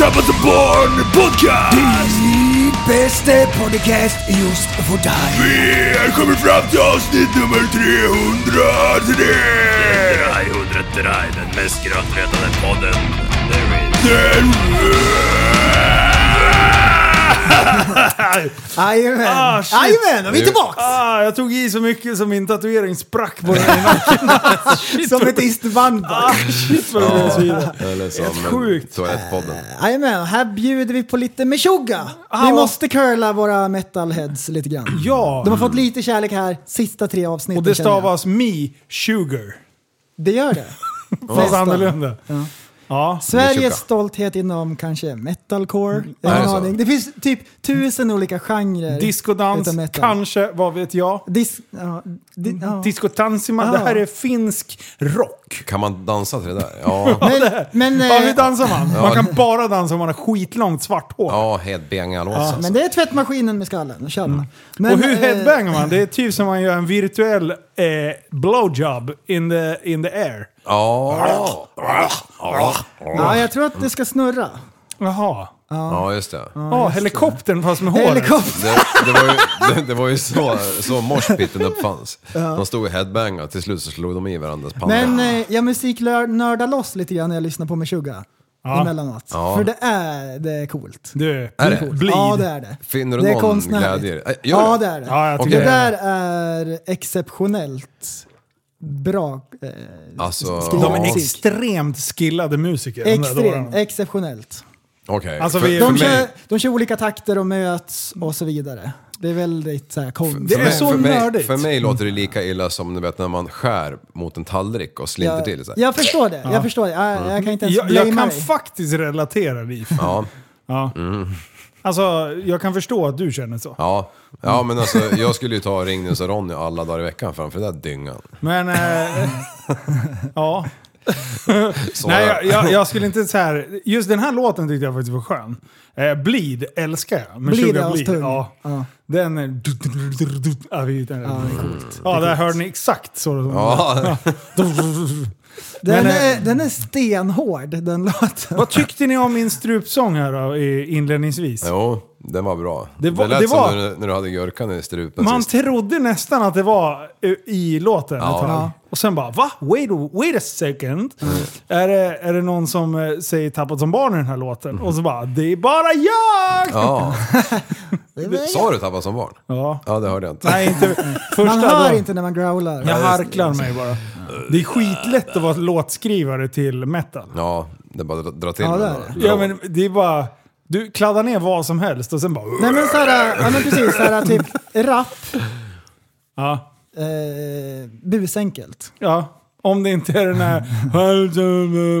Välkomna till Tappat som barn podcast! Din bästa podcast just för dig. Vi har kommit fram till avsnitt nummer 303! 303, den mest skrattretande podden. Jajamän! Ah. Jajamän, och vi är tillbaks! Ah, jag tog i så mycket som min tatuering sprack på den här. Som ett isterband. Ah, shit vad. Eller som Helt sjukt. Toalettpodden. Jajamän, här bjuder vi på lite meshuggah. Ah, Vi måste curla våra metalheads lite grann. Ja, De har fått lite kärlek här, sista tre avsnitten och det stavas Me Sugar. Det gör det. Fast annorlunda. Ja. Sveriges Meshuggah. stolthet inom kanske metalcore. Jag Är har det en så? aning. Det finns typ tusen olika genrer. Diskodans, utav metal. kanske, vad vet jag. Dis, ja, di, ja. Discotansima, Ah. det här är finsk rock. Kan man dansa till det där? Ja. Men, men, Ja, eh, hur dansar man? Man kan bara dansa om man har skitlångt svart hår. Ja, headbanga-lås alltså. men det är tvättmaskinen med skallen. Kör bara. Men, och hur eh, headbangar man? Det är typ som man gör en virtuell eh, blowjob in the, in the air. Ja. Ja, jag tror att det ska snurra. Jaha. ja, just det. Ja, helikoptern fast med håret. Helikopter. Det, det var ju, det, det var ju så, så moshpiten uppfanns. De stod och headbangade, till slut så slog de i varandras pannor. Men eh, jag musiknördar loss lite grann när jag lyssnar på Meshuggah. Ja. Emellanåt. Ja. För det är, det är coolt. Du, Är det? bleed. Ja, det är det. Finner du det är någon konstnärligt. glädje i det? Äh, gör Ja, det? är det. Ja, jag tycker Det det. där är exceptionellt bra eh, Alltså, De är musik. extremt skillade musiker. Extremt, exceptionellt. okej. Alltså, För- vi- för De mig- kör, de kör olika takter och möts och så vidare. Det är väldigt så här, konst. Det för är mig, så för mig, nördigt. För mig låter det lika illa som du vet när man skär mot en tallrik och slinter till. Så här. Jag förstår det. Jag förstår det. Jag, jag kan inte ens Jag, jag kan dig. faktiskt relatera Liv. Ja, Ja. Alltså, jag kan förstå att du känner så. ja. ja, men alltså jag skulle ju ta Ringnes och Ronny alla dagar i veckan framför den där dyngan. Men, eh, ja. Så Nej, jag, jag, jag skulle inte så här. Just den här låten tyckte jag faktiskt var skön. Eh, Bleed älskar jag. Med Bleed är Sugar Bleed. astung. Ja. Ja. Den är... Ja, vi- den Ja, det är coolt. Ja, där hörde ni exakt så. Ja, Den, Men, eh, är, den är stenhård, den låten. Vad tyckte ni om min strupsång här då, i- inledningsvis? jo, den var bra. Det Det, var- lät det som var- när, när du hade gurkan i strupen Man sist. trodde nästan att det var eh, i låten Ja. ett tag. Och sen bara va? Wait, a- wait a second. Mm. Är, det, är det någon som eh, säger tappat som barn i den här låten? Och så bara det är bara jag! Ja. Sa du tappa som barn? Ja. Ja, det hörde jag inte. Nej, inte första. Man hör då- inte när man growlar. Jag harklar mig bara. Det är skitlätt att vara låtskrivare till metal. Ja, det är bara att dra- till Ja, med det är några. Ja men det är bara... Du kladdar ner vad som helst och sen bara... Nej men såhär, ja men precis, såhär typ rap, Ja. eh, busenkelt. ja. Om det inte är den här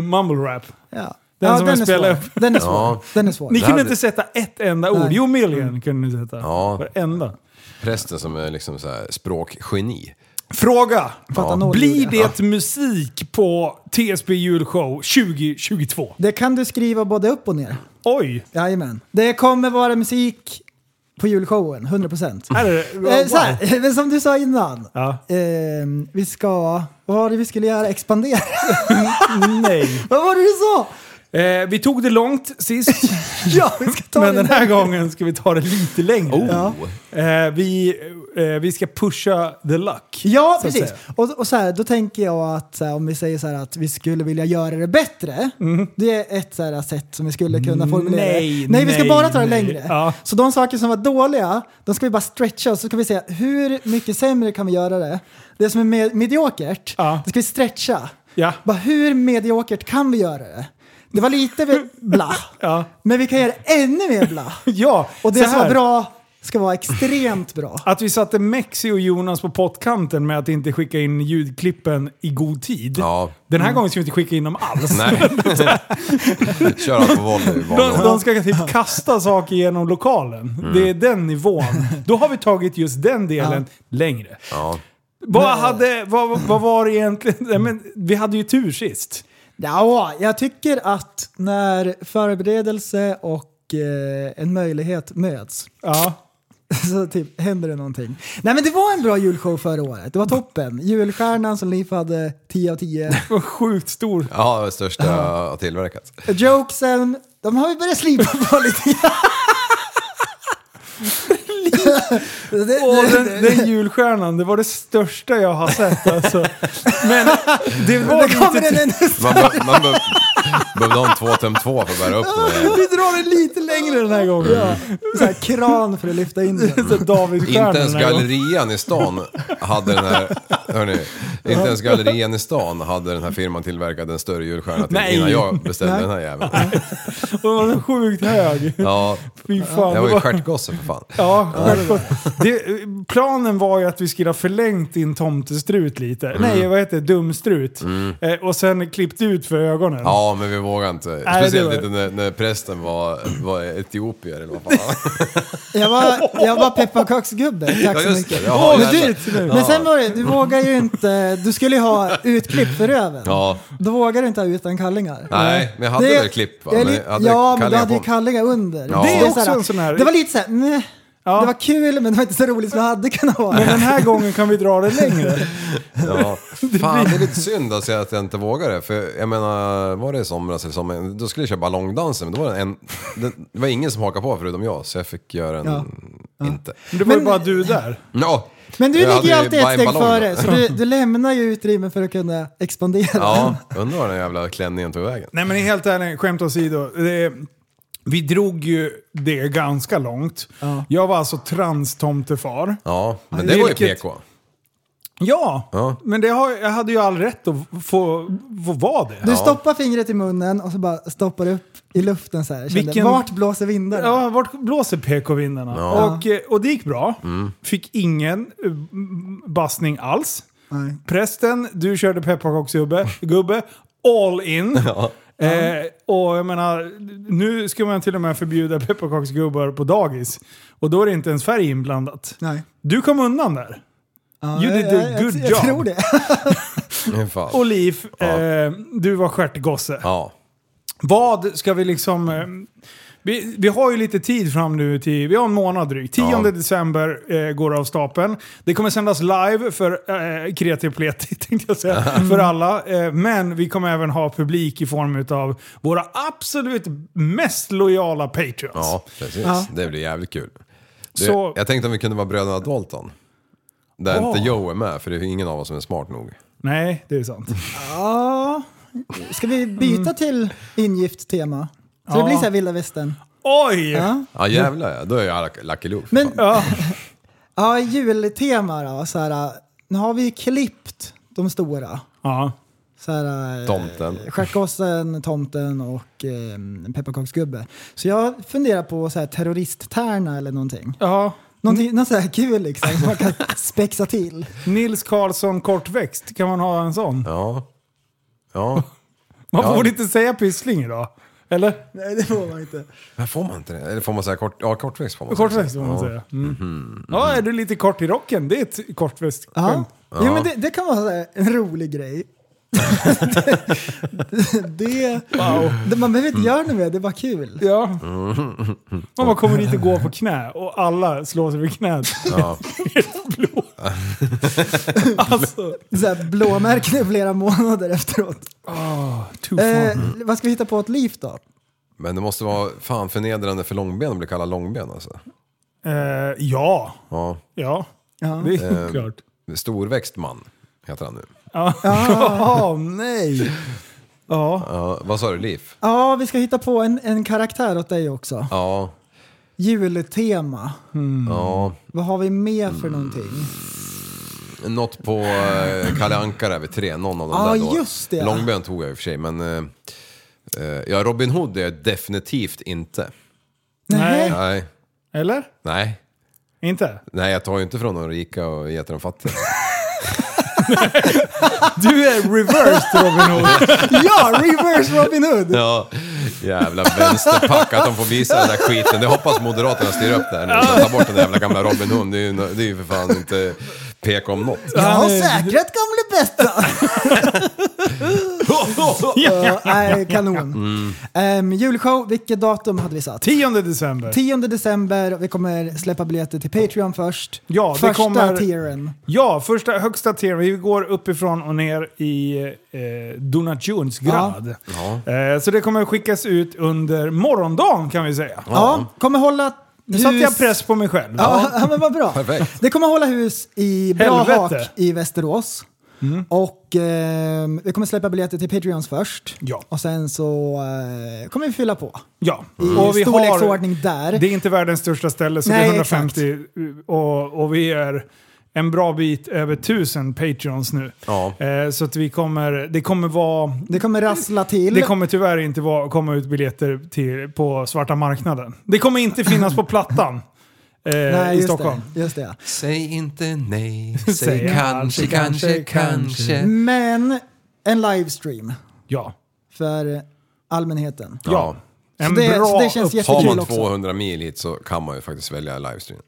mumble rap. Ja. Den ja, som den jag spelar svår. upp. Den är svår. Ja. Den är svår. Ni kunde hade- inte sätta ett enda ord. Nej. Jo, Million kunde ni sätta. Ja. Varenda. Prästen som är liksom så här språkgeni. Fråga! Noll Blir det musik på TSB julshow 2022? Det kan du skriva både upp och ner. Oj! Jajamän. Det kommer vara musik på julshowen, 100%. Är det, Eh, så här, men som du sa innan. Ja. Eh, vi ska... Vad var det vi skulle göra? Expandera? Nej. vad var det du sa? Eh, vi tog det långt sist, Ja, vi ska ta men det den här gången ska vi ta det lite längre. Oh. Ja. Eh, vi, eh, vi ska pusha the luck. Ja, precis. Och, och så här, då tänker jag att så här, om vi säger så här att vi skulle vilja göra det bättre. Det är ett så här, sätt som vi skulle kunna formulera. Nej, Nej, vi ska nej, bara ta det nej. längre. Ja. Så de saker som var dåliga, de ska vi bara stretcha och så ska vi se hur mycket sämre kan vi göra det. Det som är med, mediokert, Ja. det ska vi stretcha. Ja. Bara hur mediokert kan vi göra det? Det var lite bla, Ja. men vi kan göra ännu mer bla. Ja, Och det som var bra ska vara extremt bra. Att vi satte Mexi och Jonas på pottkanten med att inte skicka in ljudklippen i god tid. Ja. Den här gången ska vi inte skicka in dem alls. Nej. Kör allt på volley. De, de ska typ kasta saker genom lokalen. Det är den nivån. Då har vi tagit just den delen längre. Ja. Vad, hade, vad, vad var det egentligen? Men, vi hade ju tur sist. Ja, jag tycker att när förberedelse och eh, en möjlighet möts Ja. så typ händer det någonting. Nej men det var en bra julshow förra året. Det var toppen. Julstjärnan som Liv hade 10 av 10. Det var sjukt stor. Ja, det största har tillverkats. Jokesen, de har vi börjat slipa på lite grann. Det, Åh, det, den, den julstjärnan, det var det största jag har sett alltså. Men det var det kommer lite... en ännu Man, be, man be, behövde ha en 2 tum 2 för att bära upp den. Vi drar det lite längre den här gången. ja, så här, kran för att lyfta in den. Davidstjärnan Inte ens den gallerian i stan hade den här... Hörni, inte ens gallerian i stan hade den här firman tillverkat en större julstjärna till Nej. innan jag beställde Nej. den här jäveln. Och den var så sjukt hög. Ja, Fy fan. jag var ju stjärtgosse för fan. Ja, självklart. Det, planen var ju att vi skulle ha förlängt din tomtestrut lite. Mm. Nej, vad heter det? Dumstrut. Eh, och sen klippt ut för ögonen. Ja, men vi vågade inte. det Speciellt var- inte när, när prästen var, var etiopier eller vad fan. Jag var, jag var pepparkaksgubbe, tack Ja, så mycket. det. Jaha, men, men sen var det, du vågar ju inte, du skulle ju ha utklipp för röven. Ja, Då vågar du inte ha utan kallingar. nej, men jag hade Det- väl klipp va? Men hade ja, men du hade ju kallingar under. Ja. Det är också såhär- en sån här- Det var lite såhär, nej. Ja. Det var kul men det var inte så roligt som det hade kunnat vara. Men den här gången kan vi dra det längre. Ja. Fan, det är lite synd att säga att jag inte vågar det. För jag menar, var det i somras eller sommar, då skulle jag köra ballongdansen. Men då var det, en, det, det var ingen som hakade på förutom jag, så jag fick göra den inte. Det var ju Men- bara du där. Ja, Men du jag ligger ju alltid ett en steg före, så du, du lämnar ju utrymme för att kunna expandera. Ja, undrar var den jävla klänningen tog vägen. Nej men helt ärligt, skämt åsido. Det, vi drog ju det ganska långt. Ja. Jag var alltså trans-tomtefar. Ja, men det var ju Vilket- PK. Ja, Ja. men det har, jag hade ju all rätt att få, få vara det. Du stoppar fingret i munnen och så bara stoppar upp i luften så här. Kände, Vilken- Vart blåser vindarna? Ja, vart blåser PK-vindarna? Ja. Och, eh, och det gick bra. Fick ingen eh, bastning alls. Nej. Prästen, du körde pepparkaksgubbe, gubbe, all in. Eh, och jag menar, nu ska man till och med förbjuda pepparkaksgubbar på dagis. Och då är det inte ens färg inblandat. Nej. Du kom undan där. Ja, You did a jag, good jag, jag job. tror det. Och Liv, eh, du var stjärtgosse. Ja. Vad ska vi liksom... Eh, vi, vi har ju lite tid fram nu till... Vi har en månad drygt. 10 Ja. december eh, går av stapeln. Det kommer sändas live för eh, kreativ pleti, tänkte jag säga. För alla. Eh, men vi kommer även ha publik i form av våra absolut mest lojala patreons. Ja, precis. Ja. Det blir jävligt kul. Du, Så- Jag tänkte om vi kunde vara bröderna Dalton. Där Åh. inte Joe är med, för det är ingen av oss som är smart nog. Nej, det är sant. Ja. Ska vi byta till ingift tema? Så det blir så här vilda västern. Oj! Ja. Ja jävlar ja, då är jag Lucky Luke. Men Ja. ja, jultema då. Så här, nu har vi ju klippt de stora. ja. Så här, eh, Tomten. Stjärtgossen, tomten och eh, pepparkaksgubbe. Så jag funderar på så här terroristtärna eller någonting. ja. Någonting, något så här kul liksom som man kan spexa till. Nils Karlsson kortväxt, kan man ha en sån? Ja. Ja. Man Ja. får inte säga pyssling idag. Eller? Nej det får man inte. Men får man inte det? Eller får man säga kort... Ja, kortväxt får man Kortväxt säga. får man ja. säga. Mm. Ja, är du lite kort i rocken? Det är ett kortväxt Ja. skämt. Jo men det, det kan vara en rolig grej. det, det, man behöver inte göra något mer, det är bara kul. Ja. Man bara kommer dit och går på knä och alla slår sig vid knät. Ja. Blå. alltså, Så här, blåmärken i flera månader efteråt. too far. Eh, vad ska vi hitta på ett liv då? Men det måste vara fan förnedrande för långben att bli kallad långben alltså. Eh, ja, Ja. ja. Ja. Det är klart. Storväxt man heter han nu. Ja, ja nej. Ja. Ja, vad sa du, Liv? Ja, vi ska hitta på en, en karaktär åt dig också. Ja. Jultema. ja. Vad har vi mer för någonting? Något på eh, Kalle Anka där vid tre, någon av dem Ja, där då. just det. Långben tog jag i och för sig, men... eh, eh, ja, Robin Hood är jag definitivt inte. Nej. Nej. Eller? Nej. Inte? Nej, jag tar ju inte från de rika och ger till de fattiga. Du är reversed Robin Hood. Ja, reverse Robin Hood! Ja, jävla vänsterpack att de får visa den där skiten. Det hoppas Moderaterna styr upp där nu. Så ta bort den där jävla gamla Robin Hood. Det är ju, det är ju för fan inte PK om något. Jag har säkrat gamle bästa! Ja, Nej, kanon. Mm. Ehm, julshow, vilket datum hade vi satt? 10 december. 10 december, vi kommer släppa biljetter till Patreon först. Ja, det Första kommer- tieren. Ja, första högsta tier. Vi går uppifrån och ner i eh, donationsgrad. Eh, så det kommer skickas ut under morgondagen kan vi säga. Ja, kommer hålla Nu satte jag press på mig själv. Ja, ja men vad bra. Perfekt. Det kommer hålla hus i Bra. Hak i Västerås. Och ehm, vi kommer släppa biljetter till Patreons först. Ja. Och sen så eh, kommer vi fylla på. Ja. I Och vi storleksordning där. Det är inte världens största ställe så Nej, det är 150 och, och vi är en bra bit över 1000 Patreons nu. Ja. Eh, så att vi kommer, det kommer vara... Det kommer rassla till. Det kommer tyvärr inte vara, komma ut biljetter till, på svarta marknaden. Det kommer inte finnas på Plattan eh, Nej, i just Stockholm. Det, just det. Säg inte nej, Säg säg kanske, kanske, kanske. Men en livestream Ja. för allmänheten. Ja. En Så det- bra så det känns upp- jätte- Har man också. 200 mil hit så kan man ju faktiskt välja livestream.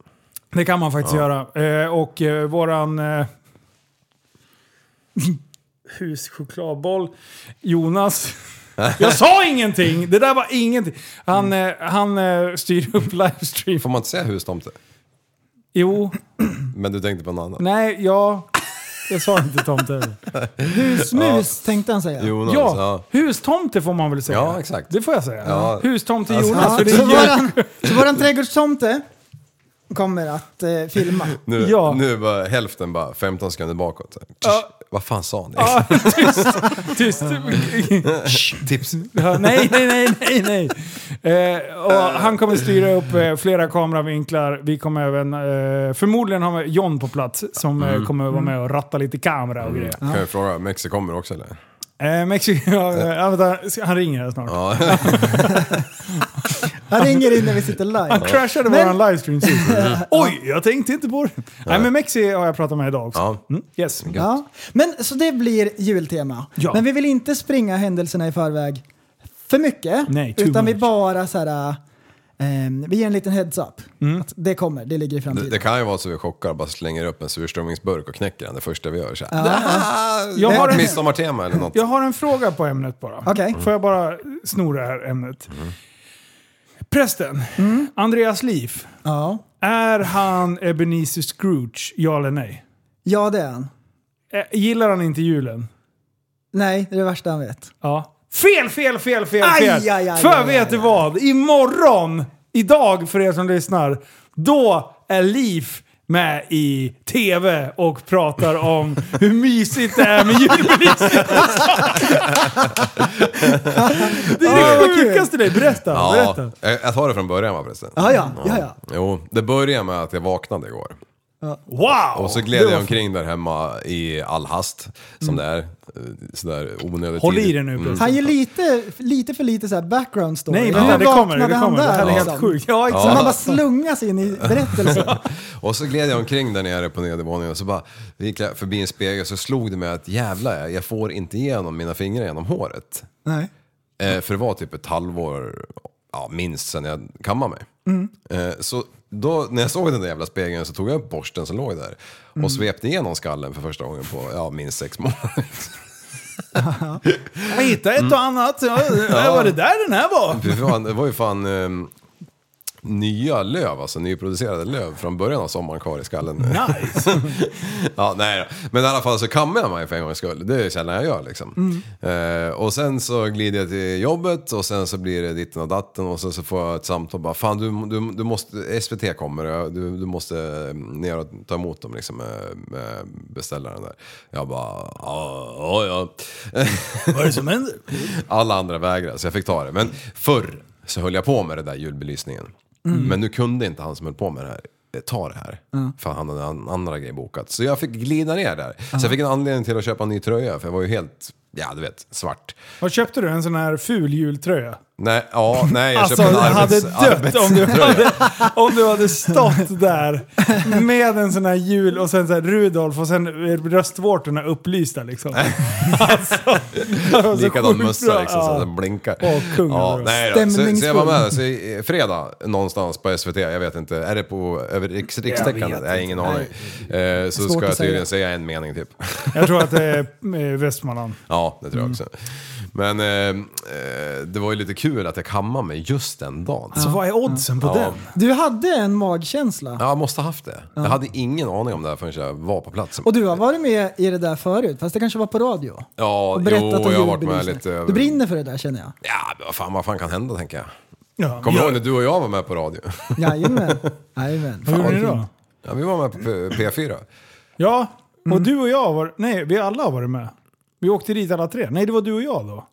Det kan man faktiskt göra. Eh, och eh, våran eh, huschokladboll, Jonas. Jag sa ingenting! Det där var ingenting. Han, eh, han eh, styr upp livestream. Får man inte säga hustomte? Jo, Men du tänkte på något annat? nej, ja. Jag sa inte tomte. Husmus tänkte han säga. Jonas, Ja, ja. hustomte får man väl säga. Ja, exakt. Det får jag säga. Ja. Hustomte Alltså, Jonas. Ja, för det så, är ju- våran, så våran trädgårdstomte kommer att eh, filma. Nu, Ja. nu var hälften bara 15 sekunder bakåt. Så här. Ja. Vad fan sa ni? Ja, tyst, tyst. Tips. Ja, nej, nej, nej, nej, nej. Eh, och han kommer styra upp eh, flera kameravinklar. Vi kommer även eh, förmodligen ha med John på plats som eh, kommer vara med och ratta lite kamera och grejer. Kan jag fråga, Mexi kommer också eller? Eh, Mexiko, ja, ja, vänta, han ringer här snart. Ja. Han ringer in när vi sitter Han live. crashade Men- våran livestream sist. Oj, jag tänkte inte på det. Nej, men Mexi har jag pratat med idag också. Ja. Mm, yes. Ja. Men så det blir jultema. Ja. Men vi vill inte springa händelserna i förväg för mycket. Nej, utan vi much. bara så här, ehm, vi ger en liten heads up. Mm. Att det kommer, det ligger i Det, framtiden. det kan ju vara så vi chockar och bara slänger upp en surströmmingsburk och knäcker den det första vi gör. Så här. Ja, Jag har Ett en- midsommartema eller något. Jag har en fråga på ämnet bara. Okej. Får jag bara sno det här ämnet? Prästen, Andreas Liv. ja. Är han Ebenezer Scrooge, ja eller nej? ja, det är han. Eh, Gillar han inte julen? Nej, det är det värsta han vet. Ja. Fel, fel, fel, fel, fel! aj, aj, För aj, vet aj, du vad? Imorgon, idag för er som lyssnar, då är Liv med i TV och pratar om hur mysigt det är med julbelysning. det är Ja, det sjukaste det Berätta, Ja, berätta. jag, jag tar det från början va förresten. Ja, ja, ja, ja. Jo, det började med att jag vaknade igår. Wow! Och så gled jag omkring där hemma i all hast, som det är. eh, Sådär onödigt Håll i det nu, Mm. Han ger lite, lite för lite så här background story. Nej, vänta, det kommer, det kommer. Det här är helt liksom? sjukt. Ja, Så exakt. man bara slungas in i berättelsen. Och så gled jag omkring där nere på nedervåningen och så bara gick jag förbi en spegel så slog det mig att jävlar, jag får inte igenom mina fingrar genom håret. Nej. Eh, för det var typ ett halvår, ja minst sen jag kammade mig. Mm. Eh, så då, när jag såg den där jävla spegeln så tog jag upp borsten som låg där och Mm. svepte igenom skallen för första gången på, ja minst sex månader. Jag hittade ett och annat. Ja, ja. Var det där den här var? Fan, det var ju fan ehm, nya löv, alltså nyproducerade löv från början av sommaren kvar i skallen. Nice. ja, nej då. Men i alla fall så kammar jag mig för en gångs skull. Det är sällan jag gör liksom. Eh, och sen så glider jag till jobbet och sen så blir det ditten och datten och sen så får jag ett samtal bara Fan du, du, du måste, SVT kommer du, du måste eh, ner och ta emot dem liksom med, beställaren där. Jag bara ja, ja. Vad är det som händer? Alla andra vägrade så jag fick ta det. Men förr så höll jag på med det där julbelysningen. Mm. Men nu kunde inte han som höll på med det här eh, ta det här. För han hade an- andra grejer bokat. Så jag fick glida ner där. Så jag fick en anledning till att köpa en ny tröja för jag var ju helt, ja du vet, svart. Vad köpte du? En sån här ful jultröja? Nej, ja, nej jag Alltså, köpte du en hade arbets, dött om du hade, om du hade stått där med en sån här jul och sen så här Rudolf och sen röstvårtorna upplysta liksom. Alltså, så Likadan mössa liksom så Ja. att den blinkar. Åh, kung ja, nej då. Så, så jag var med så i, fredag någonstans på SVT, jag vet inte, är det på över riks, rikstäckande? Jag har ingen aning. Eh, så ska jag att säga. tydligen säga en mening typ. Jag tror att det är eh, Västmanland. Ja, det tror Mm. jag också. Men eh, eh, det var ju lite kul att jag kammade mig just den dagen. Så vad är oddsen på Ja. den? Du hade en magkänsla. Ja, jag måste ha haft det. Jag hade ingen aning om det här förrän jag var på platsen. Och du har varit med i det där förut, fast det kanske var på radio. Ja, Och berättat jo, om jag har varit med julbelysning. lite. Du brinner för det där känner jag. Ja, men vad fan, vad fan kan hända tänker jag. Ja, Kommer du ihåg när du och jag var med på radio? Jajamän. Jajamän. Vad gjorde ni då? Ja, vi var med på P- P4. Ja, och Mm. du och jag var... Nej, vi alla har varit med. Vi åkte dit alla tre. Nej, det var du och jag då.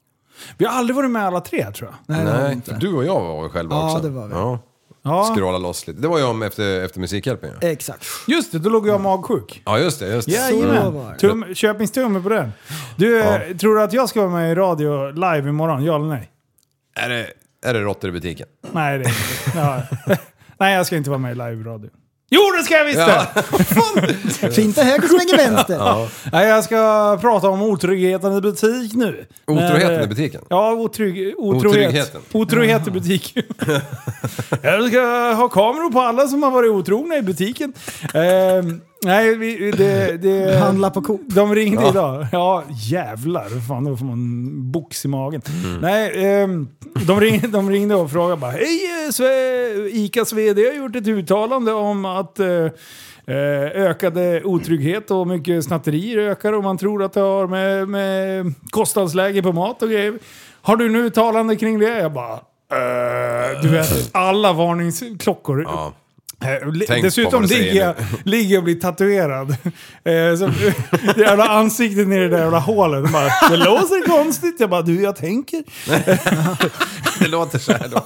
Vi har aldrig varit med alla tre tror jag. Nej, det var det Nej, inte. för du och jag var väl själva Ja, också? det var vi. Ja, Ja, scrolla loss lite. Det var jag om efter, efter Musikhjälpen ja. Exakt. just det. Då låg jag magsjuk. Ja, just det. Just det. Så Jajamän. var det. Tum, Köpingstumme på den. Du, eh, tror du att jag ska vara med i radio live imorgon? Ja eller nej? Är det, är det råttor i butiken? Nej, det är inte. Ja. Nej, jag ska inte vara med i live-radio. Jo, det ska jag visst Ja. det! Fint är höger, svänger vänster. Nej, jag ska prata om otryggheten i butik nu. Otroheten Men, eh, i butiken? Ja, otrygg, otrohet. Otryggheten. Otrohet i butik. jag ska ha kameror på alla som har varit otrogna i butiken. Ehm, nej, vi, det, det, Handla på Coop. De ringde Ja. idag. Ja, jävlar. Fan, då får man en box i magen. Mm. Nej, ehm, de, ringde, de ringde och frågade bara Hej, eh, Sve, ICAs VD har gjort ett uttalande om att eh, eh, ökade otrygghet och mycket snatterier ökar och man tror att det har med, med kostnadsläge på mat och grejer. Har du nu uttalande kring det? Jag bara eh, du vet, alla varningsklockor. Ja. Eh, Tänk Dessutom ligger jag, ligger och blir tatuerad. Eh, så, det jävla ansiktet ner i det där jävla hålet. Bara, det låter konstigt. Jag bara, du jag tänker. Det låter så här då.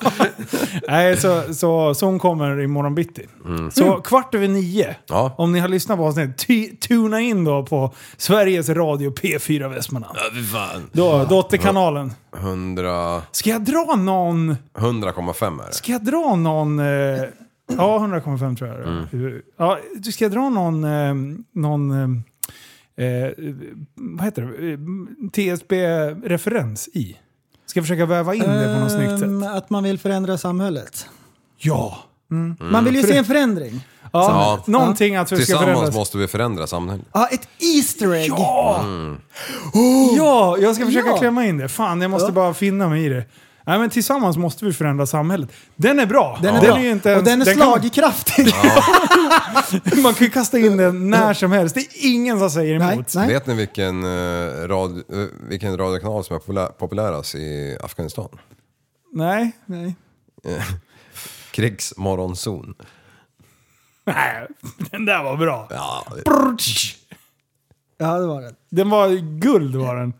Nej, så, så, så hon kommer imorgon bitti. Så kvart över nio. Mm. Ja. Om ni har lyssnat på avsnittet, tuna in då på Sveriges Radio P4 Västmanland. Ja. Då, dotterkanalen. 100... Ska jag dra någon... 100,5 är det. Ska jag dra någon... Eh, ja, 100,5 tror jag. Mm. Ja, du ska dra någon... Eh, någon eh, eh, vad heter det? Eh, TSB-referens i. Ska jag försöka väva in det på något snyggt Ehm, sätt? Att man vill förändra samhället. Ja! Man vill ju se en förändring. ja, Ja. Någonting att vi ska Tillsammans förändras. måste vi förändra samhället. Ja, ett Easter egg. Ja! Ja, jag ska försöka Ja. klämma in det. Fan, jag måste Ja. bara finna mig i det. Nej, men tillsammans måste vi förändra samhället. Den är bra. Den är bra. ju inte och ens- den är kan- slagkraftig. Man kan ju kasta in den när som helst. Det är ingen som säger Nej, emot. nej. Vet ni vilken, eh, rad, eh, vilken radiokanal som är populär, populärast i Afghanistan? Nej. nej. Krigsmorgonzon. Nej, den där var bra. Ja. Ja, det var det. Den var guld var den.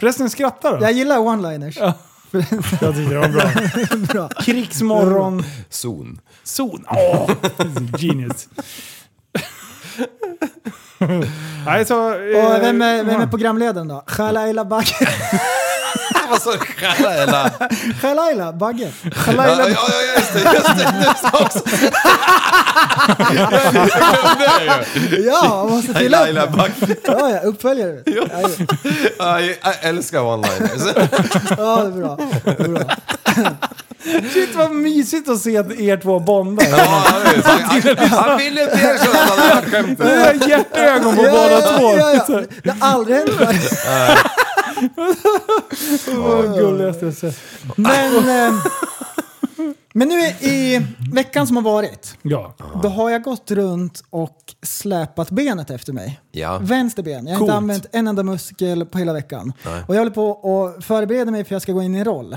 Förresten skrattar då. Jag gillar one-liners. Ja. Jag tyckte det var bra. Bra. Krigsmorgon zon. zon. Åh, genius. Nej, så... eh, Och vem är, vem är programledaren då? Khalaila Bagge. Vad sa du? Eller? Khalaila Bagge. Ja, ja, ja, just det, just det, just det också. Ja, man måste upp. Laila. Back. Ja, ja, uppföljare. Ja, ja. Ja, Jag älskar one-liners. ja, det är bra. Det är bra. Shit vad mysigt att se att er två bondar. Ja. Han- ville inte erkänna att han hade skämtet. är hjärtögon på båda två. Det har aldrig hänt förut. Åh, gulligaste jag sett. Men, eh, men nu i veckan som har varit, Ja. då har jag gått runt och släpat benet efter mig. Ja. Vänster ben. Jag har Coolt. inte använt en enda muskel på hela veckan. Och jag håller på att förbereda mig för att jag ska gå in i en roll.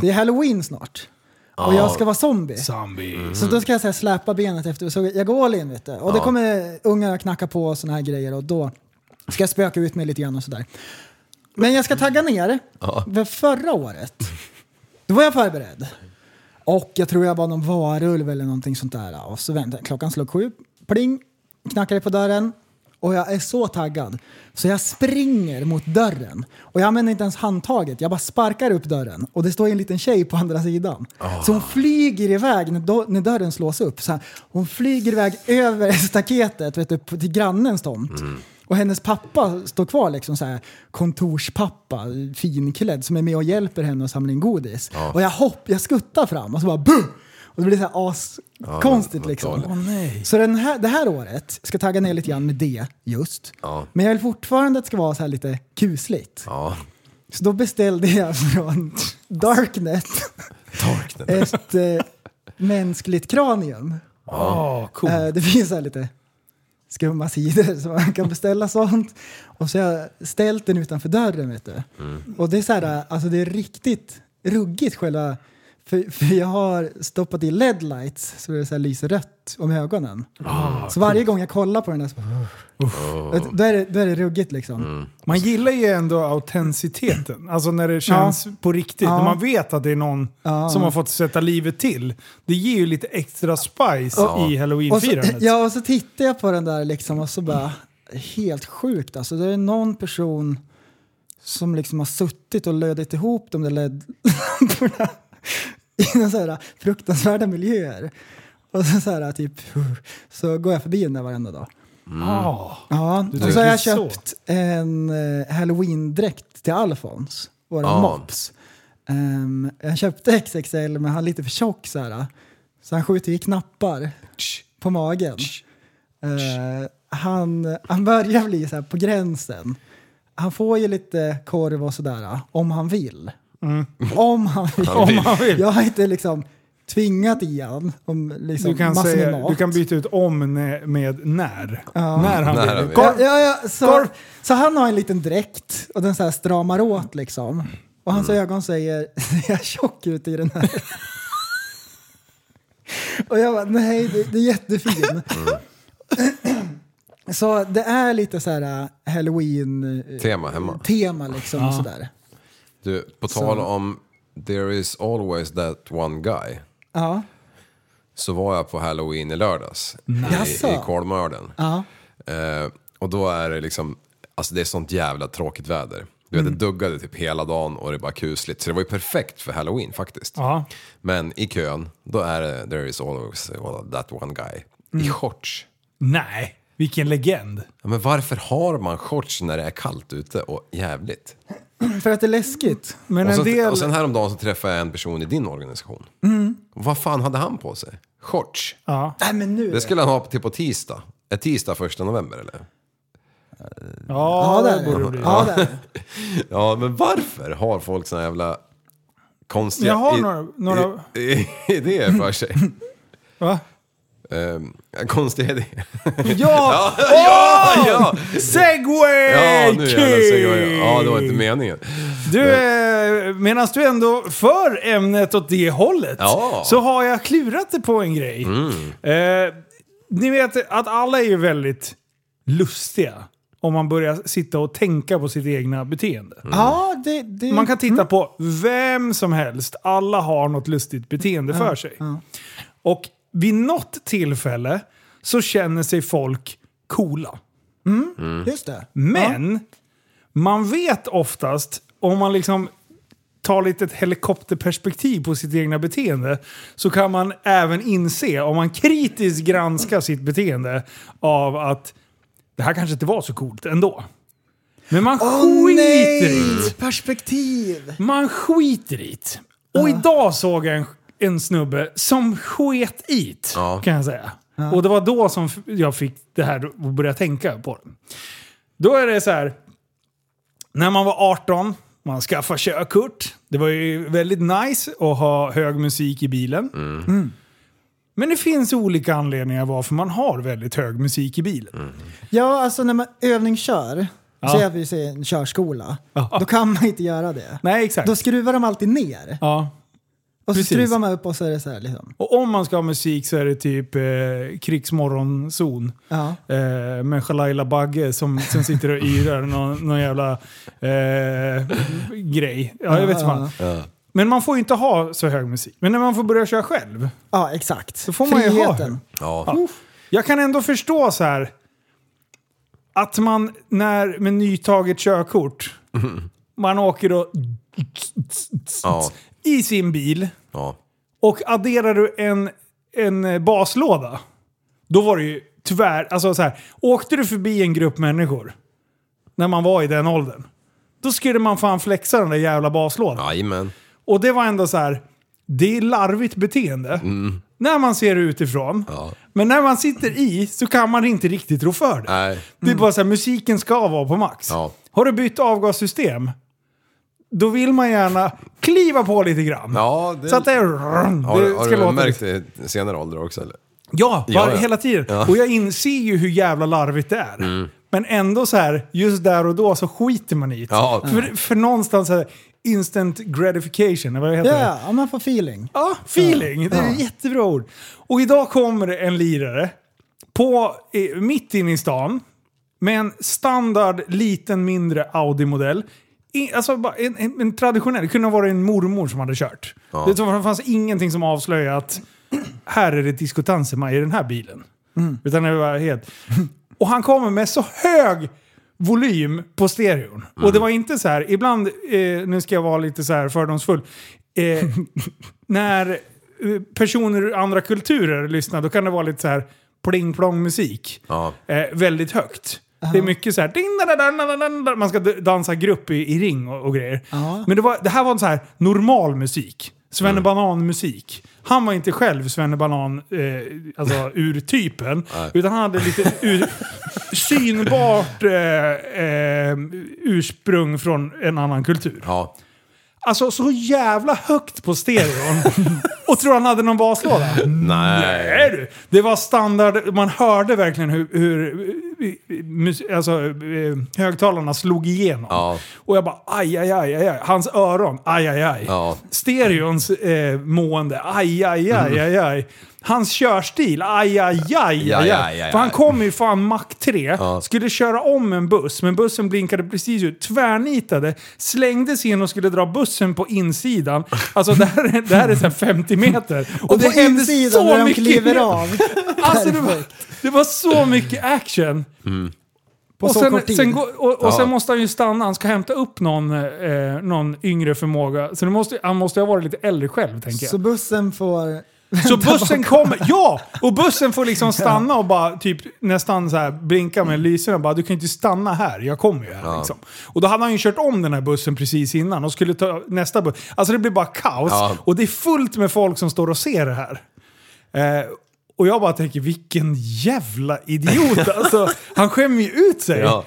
Det är halloween snart. Och jag ska vara zombie. Zombie. Så då ska jag så här, släpa benet efter Så jag går all in vet du. Och det kommer ungar att knacka på och såna här grejer och då ska jag spöka ut mig lite grann och sådär. Men jag ska tagga ner. För förra året, då var jag förberedd. Och jag tror jag var någon varulv eller någonting sånt där. Och så väntade jag. Klockan slog sju, pling, knackade på dörren. Och jag är så taggad. Så jag springer mot dörren. Och jag använder inte ens handtaget. Jag bara sparkar upp dörren. Och det står en liten tjej på andra sidan. Så hon flyger iväg när, när dörren slås upp. Så här, hon flyger iväg över staketet vet du, till grannens tomt. Och hennes pappa står kvar, liksom så här, kontorspappa, finklädd, som är med och hjälper henne att samla in godis. Och jag hopp, jag skuttar fram och så bara BUH! Och det blir så här askonstigt vad liksom. dåligt. Så den här, det här året ska tagga ner lite grann med det just. Ja. Men jag vill fortfarande att det ska vara så här lite kusligt. Ja. Så då beställde jag från Darknet Darknet. ett eh, mänskligt kranium. Åh, coolt. Eh, det finns så här lite skumma sidor så man kan beställa sånt. Och så har jag ställt den utanför dörren vet du. Och det är så här, alltså det är riktigt ruggigt själva för, för jag har stoppat i LED lights så det så här lyser rött om ögonen. så varje gång jag kollar på den där så då, är det, då är det ruggigt liksom. Man gillar ju ändå autenticiteten. Alltså när det känns på riktigt. Ja. När man vet att det är någon Ja. som har fått sätta livet till. Det ger ju lite extra spice i halloween-firandet. ja, och så tittar jag på den där liksom och så bara, helt sjukt alltså. Det är någon person som liksom har suttit och lödit ihop de där LED-lamporna i några så här fruktansvärda miljöer. Och så, så här typ, så går jag förbi den där varenda dag. Ah. Ja, Du och så har jag tänker så. köpt en uh, halloween-dräkt till Alfons, våra Ja. mops. Ehm, jag köpte XXL men han är lite för tjock så här. Så han skjuter i knappar på magen. Eh, han, han börjar bli så här på gränsen. Han får ju lite korv och sådär om han vill. Om han vill. Mm. Om han vill. Jag har inte liksom tvingat i han om liksom Du kan, massor med säga, mat. du kan byta ut om med, med när. När han När han vill. vill. Ja, ja, så, Korv. så han har en liten dräkt och den så här stramar åt liksom. Och hans Mm. ögon säger, är jag tjock ut i den här? och jag bara, nej det, det är jättefin. så det är lite så här äh, halloween äh, Tema hemma. tema liksom och sådär. Du, på tal om There is always that one guy. Ja. Så var jag på halloween i lördags. Jaså? I, i Kolmården. Ja. Eh, och då är det liksom, alltså det är sånt jävla tråkigt väder. Du vet, det duggade typ hela dagen och det är bara kusligt. Så det var ju perfekt för halloween faktiskt. Ja. Men i kön, då är det There is always that one guy. I shorts. Nej, vilken legend. Ja, men varför har man shorts när det är kallt ute och jävligt? För att det är läskigt. Men Och, en så, del... och sen häromdagen så träffade jag en person i din organisation. Vad fan hade han på sig? Shorts? ja. Nej men nu. Det skulle han ha till på tisdag. Är tisdag första november eller? Ja, Ja, det där. borde det bli. Ja, där. Ja, men varför har folk såna jävla konstiga Jag har några- några- idéer för sig? Va? Um, konstiga idéer. Ja! ja, ja! Segway Ja, nu jävlar King! säger jag. Ja, det var inte meningen. Du, medan du ändå för ämnet åt det hållet Ja. så har jag klurat det på en grej. Eh, ni vet att alla är ju väldigt lustiga om man börjar sitta och tänka på sitt egna beteende. Ja, det, det... Man kan titta på vem som helst. Alla har något lustigt beteende för sig. Och vid något tillfälle så känner sig folk coola. Just det. Men man vet oftast, om man liksom tar lite ett helikopterperspektiv på sitt egna beteende, så kan man även inse, om man kritiskt granskar sitt beteende, av att det här kanske inte var så coolt ändå. Men man Åh skiter i nej! Perspektiv! Man skiter i det. Och idag såg jag en, en snubbe som sket i det, Ja. kan jag säga. Och det var då som jag fick det här att börja tänka på det. Då är det så här. när man var 18, man skaffade körkort. Det var ju väldigt nice att ha hög musik i bilen. Mm. Men det finns olika anledningar varför man har väldigt hög musik i bilen. Ja, alltså när man övningskör, Ja. säg att vi säger en körskola, Ja. då kan man inte göra det. Nej, exakt. Då skruvar de alltid ner. Ja. Och så precis. skruvar man upp och så är det så här liksom. Och om man ska ha musik så är det typ eh, krigsmorgonzon. Ja. Eh, med Shalaila Bagge som, som sitter och yrar någon, någon jävla eh, grej. Ja, jag vet inte fan. Ja. Men man får ju inte ha så hög musik. Men när man får börja köra själv, ja, exakt. då får man ju ha. Ja. Jag kan ändå förstå så här att man när med nytaget körkort, man åker och Ja. I sin bil Ja. och adderar du en, en baslåda, då var det ju tyvärr, alltså så här, åkte du förbi en grupp människor när man var i den åldern, då skulle man fan flexa den där jävla baslådan. Jajamän. Och det var ändå så här, det är larvigt beteende. När man ser det utifrån. Ja. Men när man sitter i så kan man inte riktigt rå för det. Nej. Det är bara så här, musiken ska vara på max. Ja. Har du bytt avgassystem, då vill man gärna kliva på lite grann. Ja, det... Så att det, har, det har ska du märkt det i senare ålder också eller? Ja, Ja, var, ja. hela tiden. Ja. Och jag inser ju hur jävla larvigt det är. Mm. Men ändå så här, just där och då så skiter man i det. Ja. För, för någonstans så här, instant gratification, eller vad heter det? Ja, ja, man får feeling. Ja, feeling. Det är ett jättebra ord. Och idag kommer en lirare på, mitt inne i stan med en standard liten mindre Audi-modell. I, alltså en, en, en traditionell, det kunde ha varit en mormor som hade kört. Ja. Det fanns ingenting som avslöjade att här är det Disco Tansema i den här bilen. Utan det var helt... Och han kommer med så hög volym på stereon. Och det var inte så här, ibland, eh, nu ska jag vara lite så här fördomsfull, eh, när eh, personer ur andra kulturer lyssnar då kan det vara lite så här pling plong musik. Ja. Eh, väldigt högt. Det är mycket så här, ding, da, da, da, da, da, da. man ska dansa grupp i, i ring och, och grejer. Ja. Men det, var, det här var en så här normal musik. Svennebanan-musik. Han var inte själv Svennebanan, eh, alltså ur typen. Utan han hade lite ur, synbart eh, eh, ursprung från en annan kultur. Ja. Alltså så jävla högt på stereon. och tror han hade någon baslåda? Nej. Nej du. Det var standard, man hörde verkligen hur, hur eh, alltså, eh, högtalarna slog igenom. Ja. Och jag bara aj, aj, aj, aj, aj. Hans öron, aj, aj, aj. Ja. Stereons eh, mående, aj, aj, aj, aj, aj. Hans körstil, aj, aj, aj, aj, aj. För han kom ju fan Mac 3, Ja. skulle köra om en buss, men bussen blinkade precis ut, tvärnitade, slängde sig in och skulle dra bussen på insidan. Alltså det här, är- det här är så här 50 meter. Och det på hände insidan så när de mycket- kliver av. Alltså det var, det var så mycket action. På och sen, sen, och, och Ja. sen måste han ju stanna, han ska hämta upp någon, eh, någon yngre förmåga. Så måste, han måste ha varit lite äldre själv tänker jag. Så bussen får... Så bussen kommer, ja! Och bussen får liksom stanna och bara typ nästan så här blinka med lyserna bara du kan inte stanna här, jag kommer ju här liksom. Och då hade han ju kört om den här bussen precis innan och skulle ta nästa buss. Alltså det blir bara kaos. Ja. Och det är fullt med folk som står och ser det här. Eh, och jag bara tänker vilken jävla idiot alltså. Han skämmer ju ut sig. Ja.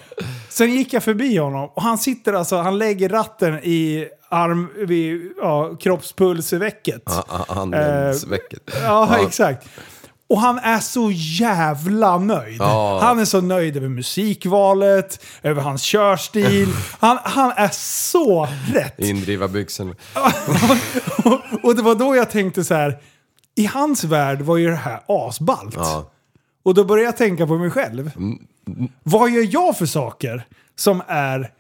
Sen gick jag förbi honom och han sitter alltså, han lägger ratten i arm, vid, ja, kroppspulsvecket. Handledsvecket. Ja, exakt. Och han är så jävla nöjd. Ja. Han är så nöjd över musikvalet, över hans körstil. Han, han är så rätt. Indriva byxorna. och, och det var då jag tänkte så här. I hans värld var ju det här asballt. Ja. Och då började jag tänka på mig själv. Vad gör jag för saker som är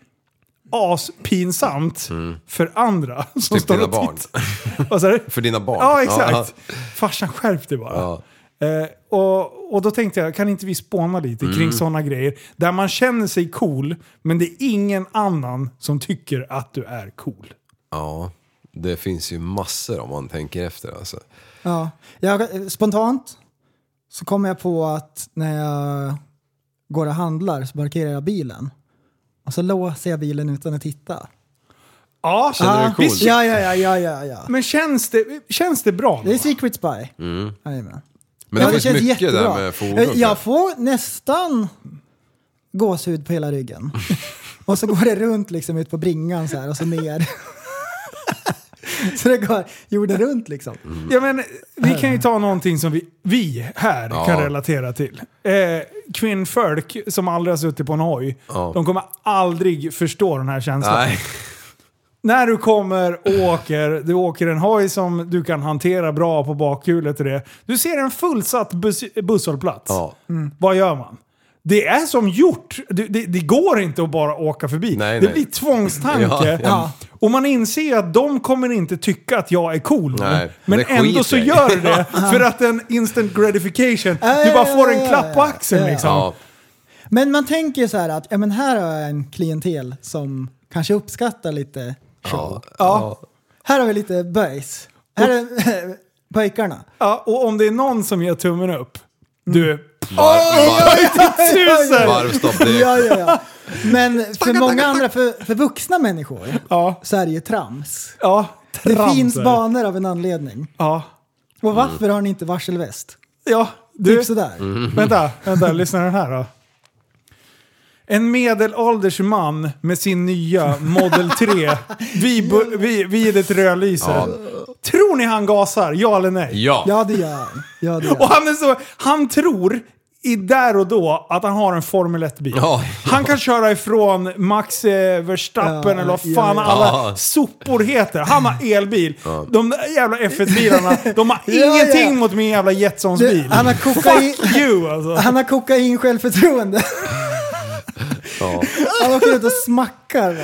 aspinsamt för andra som Typ står dina och barn. tittar? Vad sa du? För dina barn. Ja, exakt. Farsan skärp dig bara. Ja. Eh, och, och då tänkte jag, kan inte vi spåna lite Mm. kring sådana grejer? Där man känner sig cool, men det är ingen annan som tycker att du är cool. Ja. Det finns ju massor om man tänker efter alltså. Ja. Jag, spontant så kommer jag på att när jag går och handlar så parkerar jag bilen. Och så låser jag bilen utan att titta. Ja, Känner du dig cool? visst- Ja, ja, ja, ja, ja, ja. Men känns det, känns det bra? Det är? Secret Spy. Mm. Jajamän. Men Ja, det finns känns mycket jättebra. där med fordon. Jag- Jag får nästan gåshud på hela ryggen. Och så går det runt liksom ut på bringan så här och så ner. så det går jorden runt liksom. Ja, men, vi kan ju ta någonting som vi, vi här Ja. kan relatera till. Eh, kvinnfolk som aldrig har suttit på en hoj, Ja. de kommer aldrig förstå den här känslan. Nej. När du kommer och åker, du åker en hoj som du kan hantera bra på bakhjulet och det. Du ser en fullsatt buss, busshållplats. Ja. Vad gör man? Det är som gjort. Det, det, det går inte att bara åka förbi. Nej, det nej. blir tvångstanke. Ja, ja. Och man inser att de kommer inte tycka att jag är cool. Nej, men ändå så jag gör det. För att en instant gratification. Du bara får en klapp på axeln liksom. Ja. Men man tänker så här att ja, men här har jag en klientel som kanske uppskattar lite show. Ja. Här har vi lite böjs. Här är pojkarna. Ja, och om det är någon som ger tummen upp. Du, Var, var, tusen! varvstopp, det Ja, ja, ja. Men för många andra, för, för vuxna människor, Ja, så är det ju trams. ja. Det Trams finns det. banor av en anledning. Ja. Och varför har ni inte varselväst? Ja, du. Typ sådär. Vänta, vänta, lyssna den här då. En medelålders man med sin nya Model 3 vid, vid, vid ett rödlyse. Tror ni han gasar? Ja eller nej? Ja. Ja, det gör han. Ja, det gör Och han, är så, han tror i där och då att han har en Formel 1-bil. Ja, Han kan köra ifrån Max eh, Verstappen Ja, eller vad ja, fan ja. alla Ja. sopor heter. Han har elbil. De där jävla F1-bilarna, de har Ja, ingenting ja. mot min jävla Jetsons bil. Du, han har kokain, Fuck you alltså. han har kokain självförtroende. Ja. Han åker ut och smackar.